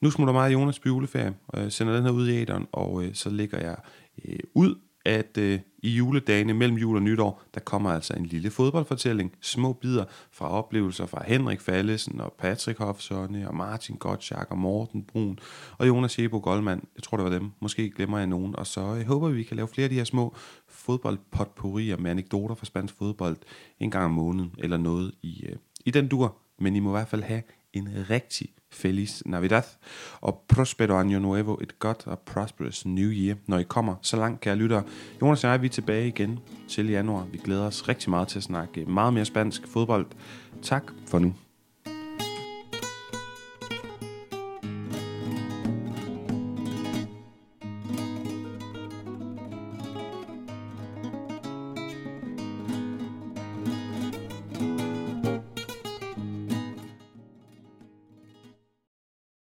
Nu smutter mig Jonas på juleferie, og jeg sender den her ud i æderen, og øh, så ligger jeg øh, ud, at øh, i juledagene mellem jul og nytår, der kommer altså en lille fodboldfortælling, små bidder fra oplevelser fra Henrik Fallesen og Patrick Hofsonne og Martin Gottschalk og Morten Brun og Jonas Jebo Goldman. Jeg tror, det var dem. Måske glemmer jeg nogen. Og så øh, jeg øh, håber vi, vi kan lave flere af de her små fodboldpotpourrier med anekdoter fra spansk fodbold en gang om måneden eller noget i, øh, i den dur. Men I må i hvert fald have en rigtig Feliz Navidad og Prospero Año Nuevo, et godt og prosperous New Year, når I kommer så langt, kære lyttere. Jonas og jeg, vi er tilbage igen til januar. Vi glæder os rigtig meget til at snakke meget mere spansk fodbold. Tak for nu.